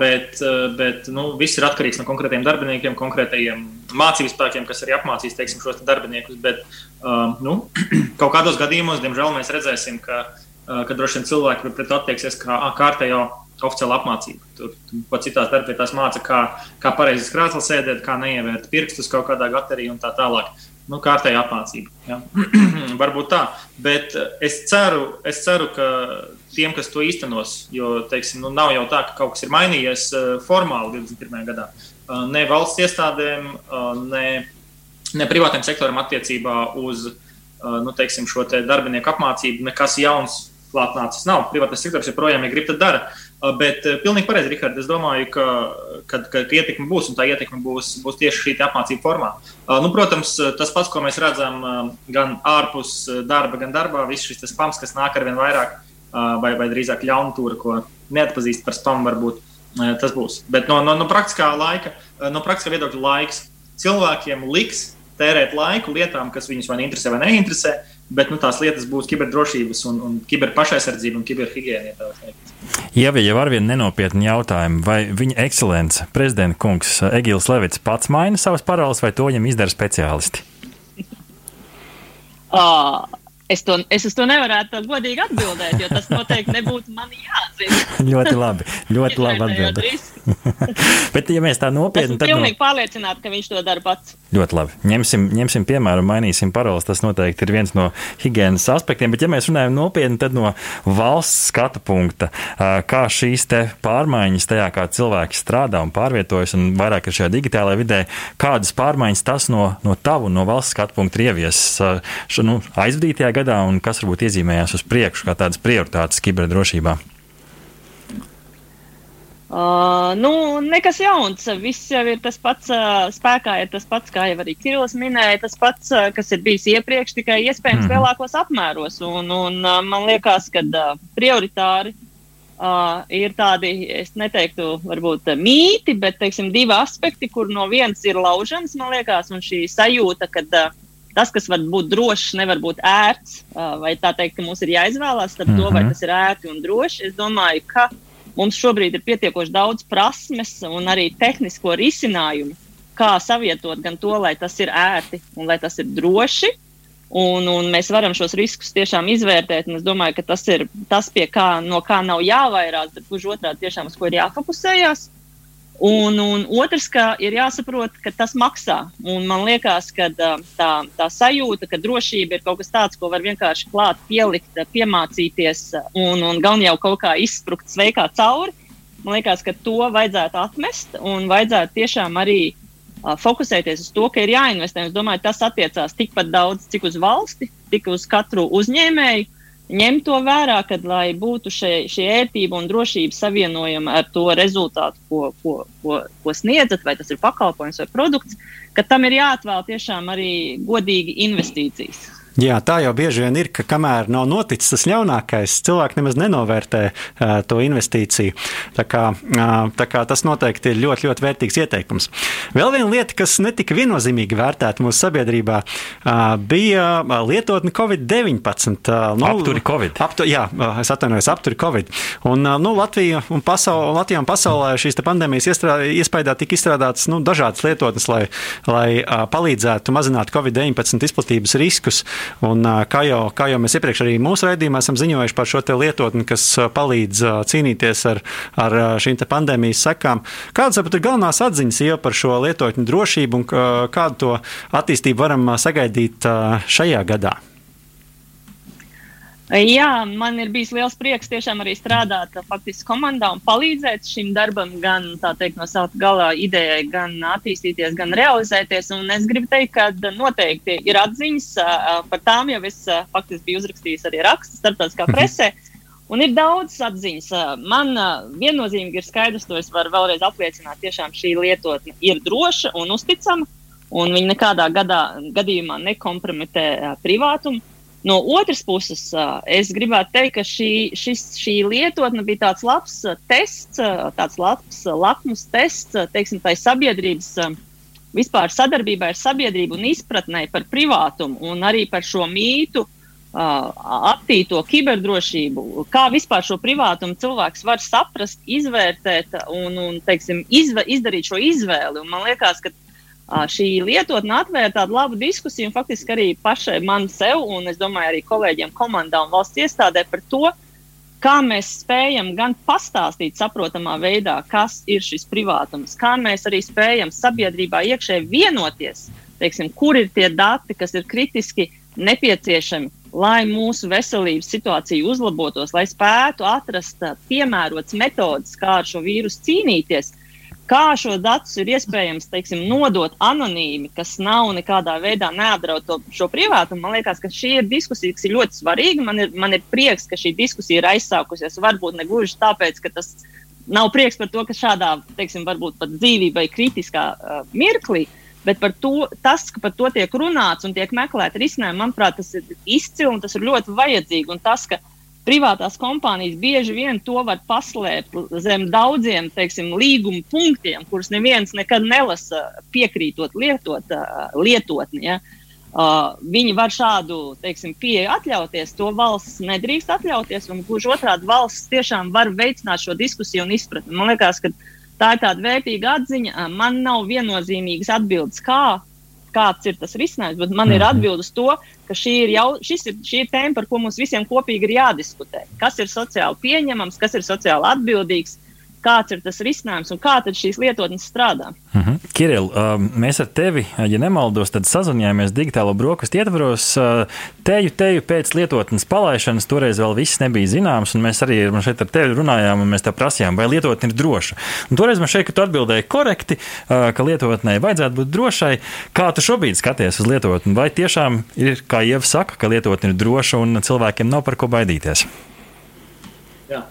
bet, bet nu, viss ir atkarīgs no konkrētiem darbiniekiem, konkrētajiem mācību spēkiem, kas arī apmācīs teiksim, šos darbiniekus. Bet nu, kaut kādos gadījumos, diemžēl, mēs redzēsim, ka, ka droši vien cilvēki pret to attieksies kā kārtējo oficiāla apmācība. Tur, pat citās darbvietās māca, kā, kā pareizi krāsā sēdēt, kā neievērt pirkstus kaut kādā gaterī un tā tālāk. Nu, kārtēja apmācība. Ja. Varbūt tā. Bet es ceru, es ceru, ka tiem, kas to īstenos, jo teiksim, nu, nav jau tā, ka kaut kas ir mainījies uh, formāli 21. gadā. Uh, ne valsts iestādēm, uh, ne, ne privātiem sektoram attiecībā uz nu, teiksim, šo te darbinieku apmācību nekas jauns klātnācis nav. Privātais sektors joprojām, ja grib, tad dara. Bet pilnīgi pareizi, Rihards. Es domāju, ka, ka, ka ietekme būs un tā ietekme būs, būs tieši šī apmācība formā. Nu, protams, tas pats, ko mēs redzam gan ārpus darba, gan darbā, viss šis spams, kas nāk ar vien vairāk, vai, vai drīzāk ļaunprātīga, ko neatpazīst par spamu, varbūt tas būs. Bet no, no, no praktiskā laika, no praktiskā viedokļa laiks cilvēkiem liks tērēt laiku lietām, kas viņus vai interesē vai neinteresē, bet nu, tās lietas būs kiberdrošības un, un kiberpašaizsardzība un kiberhigiēna. Ja jau ar vienu nenopietnu jautājumu, vai viņa ekscelence, prezidenta kungs Egils Levits pats maina savas paroles, vai to viņam izdara speciālisti? Uh, Es, to, es uz to nevarētu godīgi atbildēt, jo tas noteikti nebūtu man jāzina. ļoti labi. Ļoti labi atbildēt. Bet, ja mēs tā nopietni. Esmu pilnīgi no... pārliecināta, ka viņš to dara pats. Ļoti labi. Ņemsim, ņemsim piemēru, mainīsim paroles. Tas noteikti ir viens no higiēnas aspektiem. Bet, ja mēs runājam nopietni, tad no valsts skatu punkta, kā šīs pārmaiņas tajā, kā cilvēki strādā un pārvietojas, un vairāk ir šajā digitālajā vidē, kādas pārmaiņas tas no, no tavu, no valsts skatu punkta ir ieviesis nu, aizvadītajā gadā un kas varbūt iezīmējās uz priekšu kā tādas prioritātes kiberdrošībā? Uh, nu, nekas jauns. Viss jau ir tas pats, uh, spēkā ir tas pats, kā jau arī Kirillis minēja, tas pats, uh, kas ir bijis iepriekš, tikai iespējams mm. lielākos apmēros. Un, un uh, man liekas, ka uh, prioritāri uh, ir tādi, es neteiktu, varbūt mīti, bet teiksim, divi aspekti, kur no vienas ir laužams, man liekas, un šī sajūta, ka uh, tas, kas var būt drošs, nevar būt ērts, vai tā teikt, ka mums ir jāizvēlās starp mm -hmm. to, vai mhm. tas ir ērti un droši. Es domāju, ka mums šobrīd ir pietiekoši daudz prasmes un arī tehnisko risinājumu, kā savietot gan to, lai tas ir ērti un lai tas ir droši. Un, un mēs varam šos riskus tiešām izvērtēt. Es domāju, ka tas ir tas, kā, no kā nav jāvairās, bet gluži otrādi, tiešām uz ko ir jāfokusējas. Un, un otrs, ka ir jāsaprot, ka tas maksā. Un man liekas, ka tā, tā sajūta, ka drošība ir kaut kas tāds, ko var vienkārši klāt, pielikt, piemācīties un, un gan jau kaut kā izsprukt sveikā cauri, man liekas, ka to vajadzētu atmest un vajadzētu tiešām arī uh, fokusēties uz to, ka ir jāinvestē. Es domāju, tas attiecās tikpat daudz, cik uz valsti, tik uz katru uzņēmēju ņemt to vērā, kad lai būtu šie, šī ērtība un drošība savienojama ar to rezultātu, ko, ko, ko, ko sniedzat, vai tas ir pakalpojums vai produkts, ka tam ir jāatvēl tiešām arī godīgi investīcijas. Jā, tā jau bieži vien ir, ka kamēr nav noticis tas ļaunākais, cilvēki nemaz nenovērtē uh, to investīciju. Tā kā, uh, tā kā tas noteikti ir ļoti, ļoti vērtīgs ieteikums. Vēl viena lieta, kas netika viennozīmīgi vērtēta mūsu sabiedrībā, uh, bija lietotne Covid-19. Uh, nu, apturi Covid. Aptu, jā, es atvainojos, apturi Covid. Un, uh, nu, Latvija un pasaul, Latvijā un pasaulē šīs pandēmijas iespējā tika izstrādātas nu, dažādas lietotnes, lai, lai uh, palīdzētu mazināt Covid-19 izplatības riskus. Un, kā, jau, kā jau mēs iepriekš arī mūsu raidījumā esam ziņojuši par šo lietotni, kas palīdz cīnīties ar, ar šīm pandēmijas sekām, kādas ir galvenās atziņas jau par šo lietotņu drošību un kādu to attīstību varam sagaidīt šajā gadā? Jā, man ir bijis liels prieks tiešām arī strādāt faktiski komandā un palīdzēt šim darbam, gan teikt, no sava galā idejai, gan attīstīties, gan realizēties. Un es gribu teikt, ka noteikti ir atziņas par tām, jau es faktiski biju uzrakstījis arī rakstu starptautiskā mhm. presē. Un ir daudz atziņas. Man viennozīmīgi ir skaidrs, to es varu vēlreiz apliecināt, tiešām šī lietotne ir droša un uzticama, un viņa nekādā gadā, gadījumā nekompromitē privātumu. No otras puses, es gribētu teikt, ka šī, šis, šī lietotne bija tāds labs tests, tāds labs lakmus tests, teiksim, sabiedrības vispār sadarbībai ar sabiedrību un izpratnē par privātumu un arī par šo mītu, aptīto kiberdrošību, kā vispār šo privātumu cilvēks var saprast, izvērtēt un, un teiksim, izve, izdarīt šo izvēli. Un man liekas, ka šī lietotne atvēra tādu labu diskusiju, faktiski arī pašai man sev, un es domāju, arī kolēģiem, komandā un valsts iestādē par to, kā mēs spējam gan pastāstīt saprotamā veidā, kas ir šis privātums, kā mēs arī spējam sabiedrībā iekšēji vienoties, teiksim, kur ir tie dati, kas ir kritiski nepieciešami, lai mūsu veselības situācija uzlabotos, lai spētu atrast piemērotas metodas, kā ar šo vīrusu cīnīties. Kā šo datus ir iespējams teiksim, nodot anonīmi, kas nav nekādā veidā neapdraud to, šo privātumu? Man liekas, ka šī ir diskusija, kas ir ļoti svarīga. Man ir, man ir prieks, ka šī diskusija ir aizsākusies. Varbūt ne gluži tāpēc, ka tas nav prieks par to, ka šādā, teiksim, varbūt pat dzīvībai kritiskā uh, mirklī, bet par to, tas, ka par to tiek runāts un tiek meklēta risinājuma, manuprāt, tas ir izcili un tas ir ļoti vajadzīgi. Un tas, ka privātās kompānijas bieži vien to var paslēpt zem daudziem teiksim, līguma punktiem, kurus neviens nekad nelasa piekrītot lietot, lietotni. Ja. Uh, viņi var šādu teiksim, pieeju atļauties, to valsts nedrīkst atļauties. Gluži otrādi, valsts tiešām var veicināt šo diskusiju un izpratni. Man liekas, ka tā ir tāda vērtīga atziņa. Man nav viennozīmīgas atbildes, kā kāds ir tas risinājums, bet man mm -hmm. ir mhm. atbilde uz to, ka šī ir, jau, ir, šī ir tēma, par ko mums visiem kopīgi ir jādiskutē. Kas ir sociāli pieņemams, kas ir sociāli atbildīgs, kāds ir tas risinājums un kā šīs lietotnes strādā. Mhm. -huh. Kiril, uh, mēs ar tevi, ja nemaldos, tad sazinājāmies digitālo brokastu ietvaros. Uh, teju, teju pēc lietotnes palaišanas toreiz vēl viss nebija zināms, un mēs arī šeit ar tevi runājām, un mēs tā prasījām, vai lietotne ir droša. Un toreiz man šeit, ka tu atbildēji korekti, uh, ka lietotnē vajadzētu būt drošai. Kā tu šobrīd skaties uz lietotni? Vai tiešām ir, kā Ieva saka, ka lietotne ir droša un cilvēkiem nav par ko baidīties? Jā,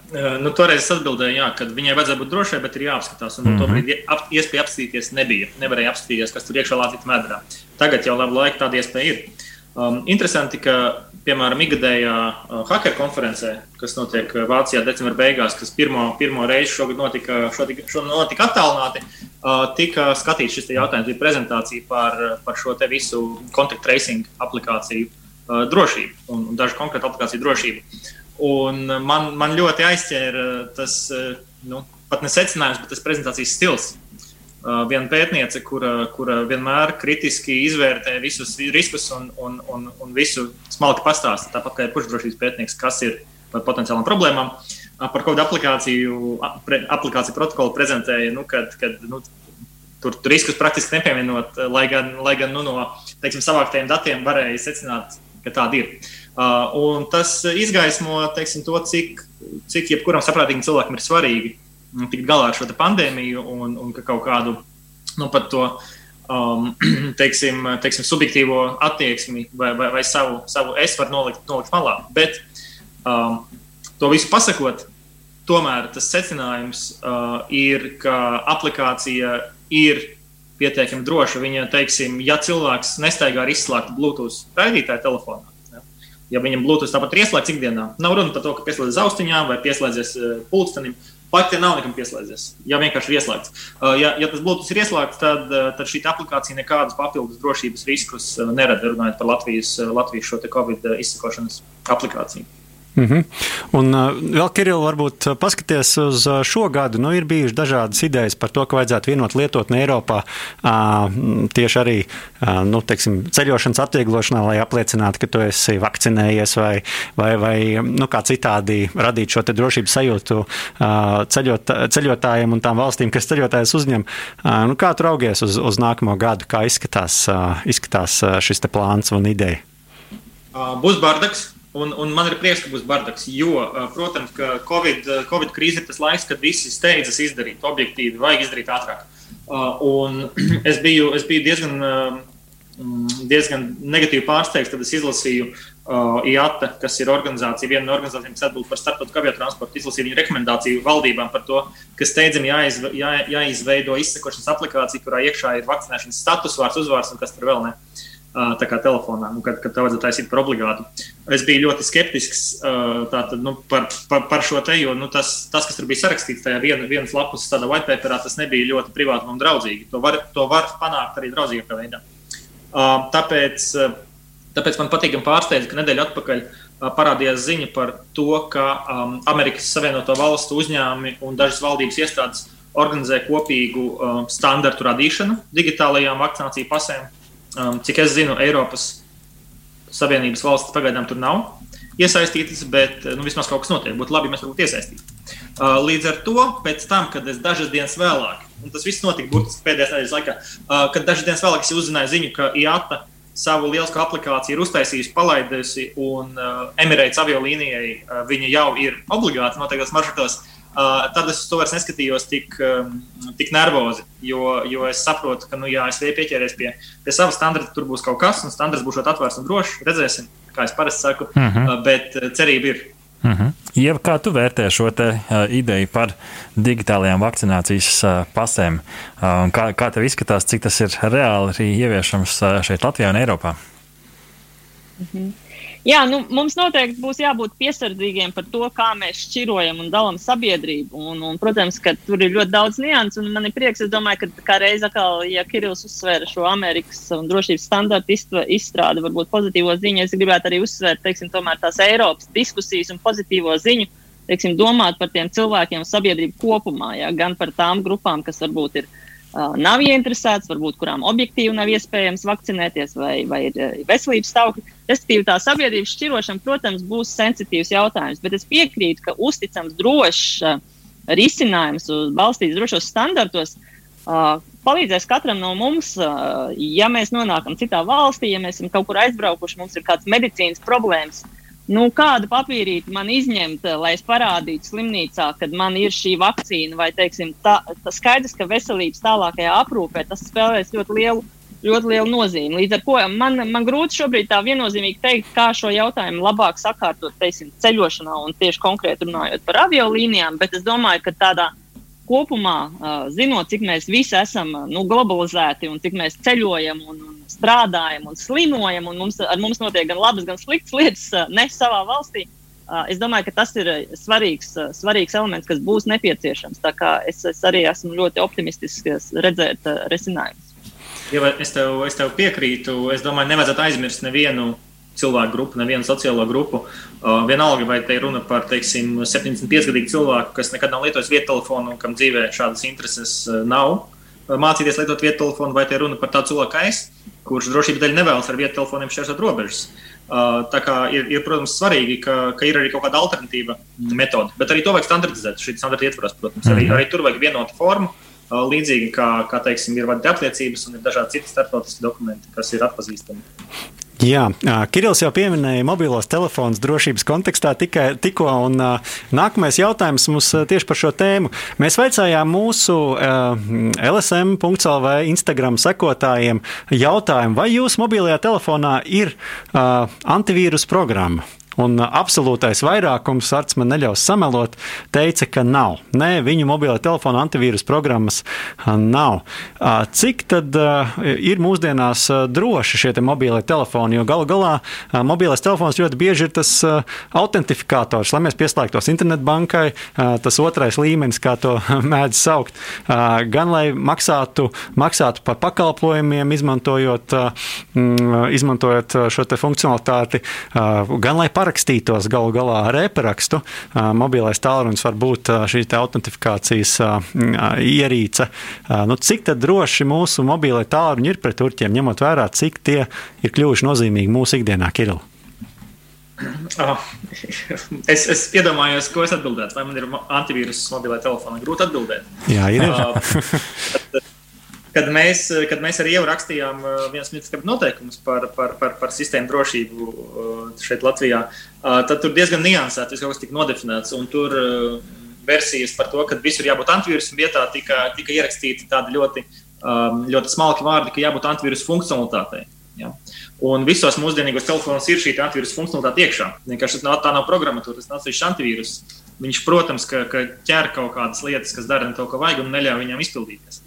nu, toreiz es atbildēju, jā, ka viņai vajadzēja būt drošai, bet ir jāapskatās. Un, mm -hmm. Tobrīd ap, iespēja apskatīties nebija. Nevarēja apskatīties, kas tur iekšā lācīt medrā. Tagad jau labu laiku tāda iespēja ir. Um, interesanti, ka, piemēram, ikgadējā uh, hacker konferencē, kas notiek Vācijā decembra beigās, kas pirmo, pirmo reizi šogad notika, šogad, notika attālināti, uh, tika skatīts šis jautājums, bija prezentācija par, par šo visu contact tracing aplikāciju uh, drošību un, un dažu konkrētu aplikāciju drošību. Un man, man ļoti aizķēra tas, nu, pat ne secinājums, bet tas prezentācijas stils. Uh, viena pētniece, kura, kura vienmēr kritiski izvērtē visus riskus un, un, un, un visu smalki pastāsta, tāpat kā ir pušdrošības pētnieks, kas ir par potenciālām problēmām. Par kādu aplikāciju, aplikāciju protokolu prezentēja, nu, kad, kad nu, tur, tur riskus praktiski nepieminot, lai gan, lai gan nu, no teiksim, savāktajiem datiem varēja secināt, ka tāda ir. Uh, tas izgaismo teiksim, to, cik, cik jebkuram saprātīgam cilvēkam ir svarīgi tikt galā ar šo pandēmiju un, un ka kaut kādu nu, to um, teiksim, teiksim, subjektīvo attieksmi vai, vai, vai savu, savu es varu nolikt, nolikt malā. Bet um, to visu pasakot, tomēr tas secinājums uh, ir, ka aplikācija ir pietiekami droša. Viņa, teiksim, ja cilvēks nestaigā ar izslēgtu Bluetooth raidītāju telefonā, ja viņam Bluetooth tāpat ir ieslēgts ikdienā. Nav runa par to, ka pieslēdzas austiņām vai pieslēdzies uh, pulkstenim. Pat ja nav nekam pieslēdzies, ja vienkārši ir ieslēgts. Uh, ja, ja tas Bluetooth ir ieslēgts, tad, uh, tad šī aplikācija nekādus papildus drošības riskus nerada, runājot par Latvijas, Latvijas šo Covid izsakošanas aplikāciju. Mm -hmm. Un uh, vēl, Kiril, varbūt uh, paskaties uz uh, šo gadu. Nu, ir bijušas dažādas idejas par to, ka vajadzētu vienot lietotni Eiropā tieši arī nu, teiksim, ceļošanas atvieglošanā, lai apliecinātu, ka tu esi vakcinējies vai, vai, vai nu, kā citādi radīt šo drošības sajūtu ceļot, ceļotājiem un tām valstīm, kas ceļotājus uzņem. Nu, kā tu raugies uz, uz nākamo gadu, kā izskatās, izskatās šis plāns un ideja? Būs bardaks, Un, un man ir prieks, ka būs bardaks, jo, protams, ka Covid, Covid krīze ir tas laiks, kad visi steidzas izdarīt objektīvi, vajag izdarīt ātrāk. Un es biju, es biju diezgan, diezgan negatīvi pārsteigts, kad es izlasīju IATA, kas ir organizācija, viena no organizācijām, kas atbild par starptautisku aviotransportu, izlasīju viņu rekomendāciju valdībām par to, ka steidzami jāizve, jā, jāizveido izsekošanas aplikācija, kurā iekšā ir vakcinēšanas status, vārds, uzvārds un kas tur vēl ne. Uh, tā kā telefonā, nu, kad, kad tev vajadzētu taisīt par obligātu. Es biju ļoti skeptisks tātad, nu, par, par, par šo te, jo nu, tas, tas, kas tur bija sarakstīts tajā vien, vienas lapas tādā white paperā, tas nebija ļoti privāti un draudzīgi. To var, to var panākt arī draudzīgākā veidā. Tāpēc, tāpēc man patīkami pārsteidz, ka nedēļa atpakaļ parādījās ziņa par to, ka um, Amerikas Savienoto Valstu uzņēmumi un dažas valdības iestādes organizē kopīgu um, standartu radīšanu digitālajām vakcināciju pasēm Um, cik es zinu, Eiropas Savienības valsts pagaidām tur nav iesaistītas, bet nu, vismaz kaut kas notiek. Būtu labi, ja mēs būtu iesaistīti. Uh, līdz ar to, pēc tam, kad es dažas dienas vēlāk, un tas viss notika burtiski pēdējās nedēļas laikā, uh, kad dažas dienas vēlāk es uzzināju ziņu, ka IATA savu lielisko aplikāciju ir uztaisījusi, palaidusi, un uh, Emirates aviolīnijai uh, viņa jau ir obligāti noteiktos maršrutos. Tad es to vairs neskatījos tik, tik nervozi. Jo, jo es saprotu, ka, nu, ja es pieķeries pie, pie sava standarta, tur būs kaut kas, un standarts būs atvērts un drošs. Redzēsim, kā es parasti saku, uh mhm. -huh. bet cerība ir. Uh -huh. Ieva, kā tu vērtē šo te, uh, ideju par digitālajām vakcinācijas uh, pasēm? Uh, kā, kā tev izskatās, cik tas ir reāli arī ieviešams uh, šeit Latvijā un Eiropā? Uh mhm. -huh. Jā, nu, mums noteikti būs jābūt piesardzīgiem par to, kā mēs šķirojam un dalām sabiedrību. Un, un, protams, ka tur ir ļoti daudz nianses, un man ir prieks, domāju, ka kā reiz atkal, ja Kirillis uzsvēra šo Amerikas un drošības standartu izstrādi, varbūt pozitīvo ziņu, es gribētu arī uzsvērt, teiksim, tās Eiropas diskusijas un pozitīvo ziņu. Teiksim, domāt par tiem cilvēkiem, sabiedrību kopumā, ja, gan par tām grupām, kas varbūt ir uh, nav ieinteresētas, varbūt kurām objektīvi nav iespējams vakcinēties, vai, vai ir veselības stāvokļi. Respektīvi, tā sabiedrības šķirošana, protams, būs sensitīvs jautājums, bet es piekrītu, ka uzticams, drošs risinājums, balstīts drošos standartos, palīdzēs katram no mums, ja mēs nonākam citā valstī, ja mēs esam kaut kur aizbraukuši, mums ir kāds medicīnas problēmas. Nu, kādu papīrīti man izņemt, lai es parādītu slimnīcā, kad man ir šī vakcīna, vai teiksim, tā, tā skaidrs, ka veselības tālākajā aprūpē tas spēlēs ļoti lielu ļoti liela nozīme. Līdz ar to man, man grūti šobrīd tā viennozīmīgi teikt, kā šo jautājumu labāk sakārtot teiksim, ceļošanā un tieši konkrēti runājot par aviolīnijām, bet es domāju, ka tādā kopumā, zinot, cik mēs visi esam nu, globalizēti un cik mēs ceļojam un, un strādājam un slimojam, un mums, ar mums notiek gan labas, gan sliktas lietas ne savā valstī. Es domāju, ka tas ir svarīgs, svarīgs elements, kas būs nepieciešams. Es, es arī esmu ļoti optimistisks redzēt risinājumus. Ja es, tev, es tev piekrītu. Es domāju, nevajadzētu aizmirst nevienu cilvēku grupu, nevienu sociālo grupu. Uh, vienalga, vai te ir runa par teiksim, 75-gadīgu cilvēku, kas nekad nav lietojis vietu telefonu, kam dzīvē šādas intereses nav. Mācīties lietot vietu telefonu, vai te ir runa par tādu cilvēku kā es, kurš drošības dēļ nevēlas ar vietu telefoniem šķērsot robežas. Uh, tā kā ir, ir protams, svarīgi, ka, ka ir arī kaut kāda alternatīva metode, bet arī to vajag standartizēt. Šī standarta ietvaros, protams, arī, mhm. arī tur vajag vienotu formu. Uh, Līdzīgi kā, kā teiksim, ir vadīta apliecības un ir dažādi citi starptautiski dokumenti, kas ir atpazīstami. Jā, Kirillis jau pieminēja mobilos telefonus drošības kontekstā tikai, tikko, un uh, nākamais jautājums mums tieši par šo tēmu. Mēs veicājām mūsu uh, LSM.CLV Instagram sekotājiem jautājumu, vai jūsu mobilajā telefonā ir uh, antivīrus programma? Un absolūtais vairākums, Arts man neļaus samelot, teica, ka nav. Nē, viņu mobilā telefona antivīrus programmas nav. Cik tad ir mūsdienās droši šie mobilie telefoni? Jo galu galā mobilais telefons ļoti bieži ir tas autentifikators, lai mēs pieslēgtos internetbankai, tas otrais līmenis, kā to mēdz saukt, gan lai maksātu, maksātu par pakalpojumiem, izmantojot, izmantojot šo funkcionalitāti, gan lai par parakstītos galu galā ar e-parakstu, mobilais tālrunis var būt šī autentifikācijas ierīce. Nu, cik droši mūsu mobilai tālruņi ir pret turķiem, ņemot vērā, cik tie ir kļuvuši nozīmīgi mūsu ikdienā, Kirila? Oh, es, es iedomājos, ko es atbildētu. Vai man ir antivīrus mobilā telefonā? Grūti atbildēt. Jā, ir. uh, kad mēs, kad mēs arī jau rakstījām uh, viens no noteikumus par, par, par, par sistēmu drošību uh, šeit Latvijā, uh, tad tur diezgan niansēti viss kaut kas tika nodefinēts. Tur versijas par to, ka visur jābūt antivīrusam vietā, tika, tika ierakstīti tādi ļoti, ļoti smalki vārdi, ka jābūt antivīrus funkcionalitātei. Ja? Un visos mūsdienīgos telefonos ir šī antivīrusa funkcionalitāte iekšā. Vienkārši nav, tā nav programmatūra, tas nav atsevišķs antivīrus. Viņš, protams, ka, ka ķer kaut kādas lietas, kas dara to, ko vajag, un neļauj viņam izpildīties.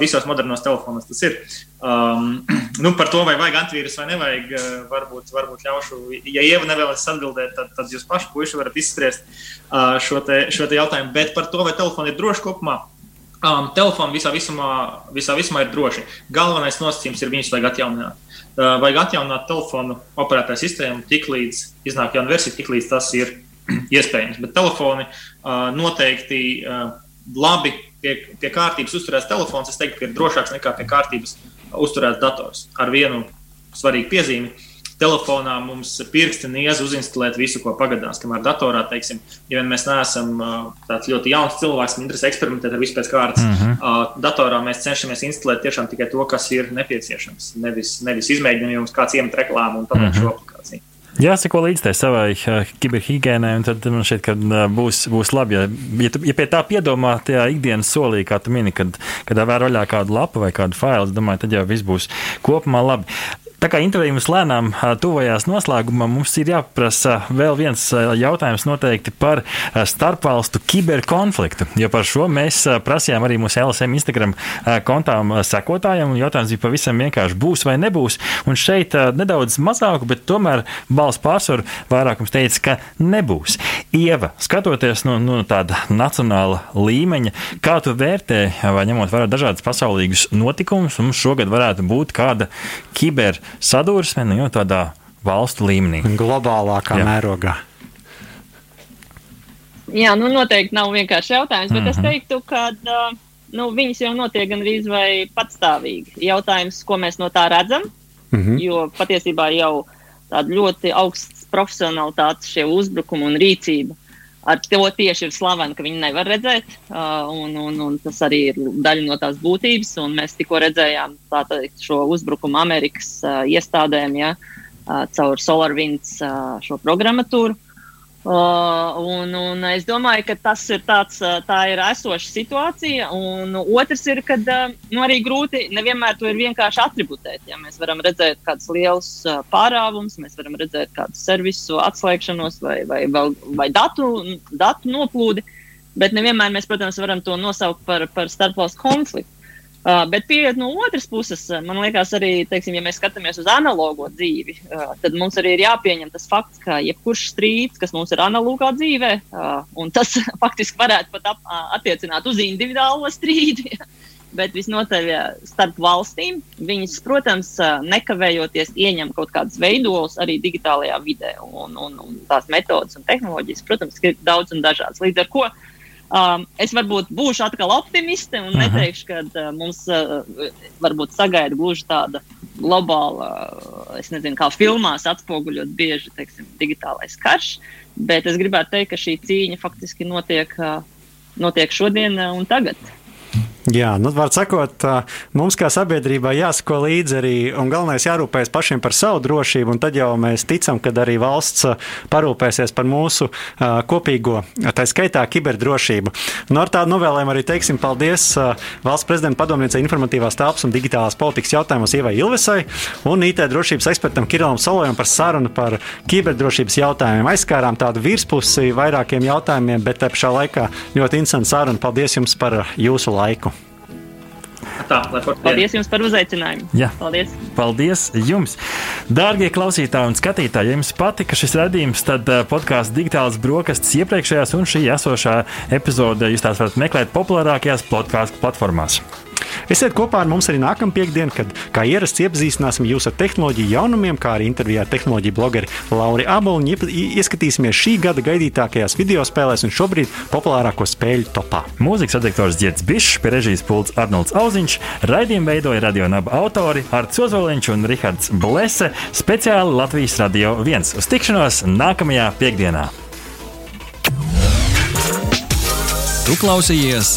Visos modernos telefonos tas ir. Um, nu, par to, vai vajag antivīrus vai nevajag, varbūt, varbūt ļaušu. Ja Ieva nevēlas atbildēt, tad, tad jūs paši puiši varat izspriest uh, šo, te, šo te jautājumu. Bet par to, vai telefoni ir droši kopumā, um, telefoni visā visumā, visā visumā ir droši. Galvenais nosacījums ir viņus vajag atjaunināt. Uh, vajag atjaunināt telefonu operētāju sistēmu tik līdz iznāk jauna versija, tik līdz tas ir iespējams. Bet telefoni uh, noteikti uh, labi pie, pie kārtības uzturēts telefons, es teiktu, ka ir drošāks nekā pie kārtības uzturēts dators. Ar vienu svarīgu piezīmi. Telefonā mums pirksti niez uzinstalēt visu, ko pagadās. Kamēr datorā, teiksim, ja vien mēs neesam tāds ļoti jauns cilvēks, kas interesē eksperimentēt ar visu pēc kārtas, mm -hmm. datorā mēs cenšamies instalēt tiešām tikai to, kas ir nepieciešams. Nevis, nevis izmēģinājums, kāds iemet reklāmu un pabeigts mm -hmm. šo aplikāciju. Jāsako līdz tai savai uh, kiberhigēnai, un tad man šķiet, ka uh, būs, būs labi. Ja, ja, tu, ja pie tā piedomā tajā ikdienas solī, kā tu mini, kad, kad vēr vaļā kādu lapu vai kādu failu, domāju, tad jau viss būs kopumā labi. Tā kā intervija mums lēnām tuvojās noslēgumam, mums ir jāprasa vēl viens jautājums noteikti par starpvalstu kiberkonfliktu. Jo par šo mēs prasījām arī mūsu LSM Instagram kontām sekotājiem. Jautājums bija pavisam vienkārši būs vai nebūs. Un šeit nedaudz mazāk, bet tomēr balss pārsvaru vairākums teica, ka nebūs. Ieva, skatoties no, no tāda nacionāla līmeņa, kā tu vērtē, vai ņemot vērā dažādas pasaulīgas notikumus, mums šogad varētu būt kāda kiber sadursme nu, tādā valstu līmenī. Globālākā Jā. mērogā. Jā, nu noteikti nav vienkārši jautājums, bet mm -hmm. es mhm. teiktu, ka nu, viņas jau notiek gandrīz vai patstāvīgi. Jautājums, ko mēs no tā redzam, mm -hmm. jo patiesībā jau tāda ļoti augsts profesionālitātes šie uzbrukumi un rīcība ar to tieši ir slavena, ka viņi nevar redzēt. Un, un, un tas arī ir daļa no tās būtības. Un mēs tikko redzējām teikt, šo uzbrukumu Amerikas iestādēm ja, caur SolarWinds šo programmatūru. Uh, un, un es domāju, ka tas ir tāds, tā ir esoša situācija. Un otrs ir, ka nu, arī grūti nevienmēr to ir vienkārši atributēt. Ja mēs varam redzēt kādus lielus pārāvumus, mēs varam redzēt kādu servisu atslēgšanos vai, vai, vai, vai datu, datu noplūdi, bet nevienmēr mēs, protams, varam to nosaukt par, par starpvalstu konfliktu. Uh, bet pieeja no otras puses, man liekas, arī, teiksim, ja mēs skatāmies uz analogo dzīvi, uh, tad mums arī ir jāpieņem tas fakts, ka jebkurš strīds, kas mums ir analogā dzīvē, uh, un tas faktiski varētu pat ap, uh, attiecināt uz individuālo strīdu, ja, bet visnotaļ starp valstīm, viņas, protams, nekavējoties ieņem kaut kādas veidolas arī digitālajā vidē, un, un, un tās metodas un tehnoloģijas, protams, ir daudz un dažādas. Līdz ar to Um, es varbūt būšu atkal optimiste un neteikšu, ka uh, mums uh, varbūt sagaida gluži tāda globāla, uh, es nezinu, kā filmās atspoguļot bieži teiksim, digitālais karš, bet es gribētu teikt, ka šī cīņa faktiski notiek, uh, notiek šodien uh, un tagad. Jā, nu, var sakot, mums kā sabiedrībai jāsako līdzi arī, un galvenais jārūpējas pašiem par savu drošību, un tad jau mēs ticam, ka arī valsts parūpēsies par mūsu kopīgo, tā skaitā, kiberdrošību. Nu, ar tādu novēlējumu arī teiksim paldies valsts prezidenta padomniecei informatīvās telpas un digitālās politikas jautājumos Ievai Ilvesai un IT drošības ekspertam Kirilam Solojam par sarunu par kiberdrošības jautājumiem. Aizskārām tādu virspusi vairākiem jautājumiem, bet te pašā laikā ļoti interesanti saruna. Paldies jums par jūsu laiku! Tā, Paldies jums par uzaicinājumu. Jā. Paldies. Paldies jums. Dārgie klausītāji un skatītāji, ja jums patika šis redzējums, tad podkāstu digitālas brokastis iepriekšējās un šī esošā epizode jūs tās varat meklēt populārākajās podkāstu platformās. Esiet kopā ar mums arī nākamā piekdiena, kad, kā ierasts, iepazīstināsim jūs ar tehnoloģiju jaunumiem, kā arī intervijā ar tehnoloģiju blogeri Lauri Aboliņu. Ieskatīsimies šī gada gaidītākajās video spēlēs un šobrīd populārāko spēļu topā. Mūzikas redaktors Dzirds Bišs, pie režijas pults Arnolds Auziņš, raidījumu veidoja radio naba autori Arts Ozoliņš un Rihards Blese, speciāli Latvijas Radio 1. Uz tikšanos nākamajā piekdienā! Tu klausījies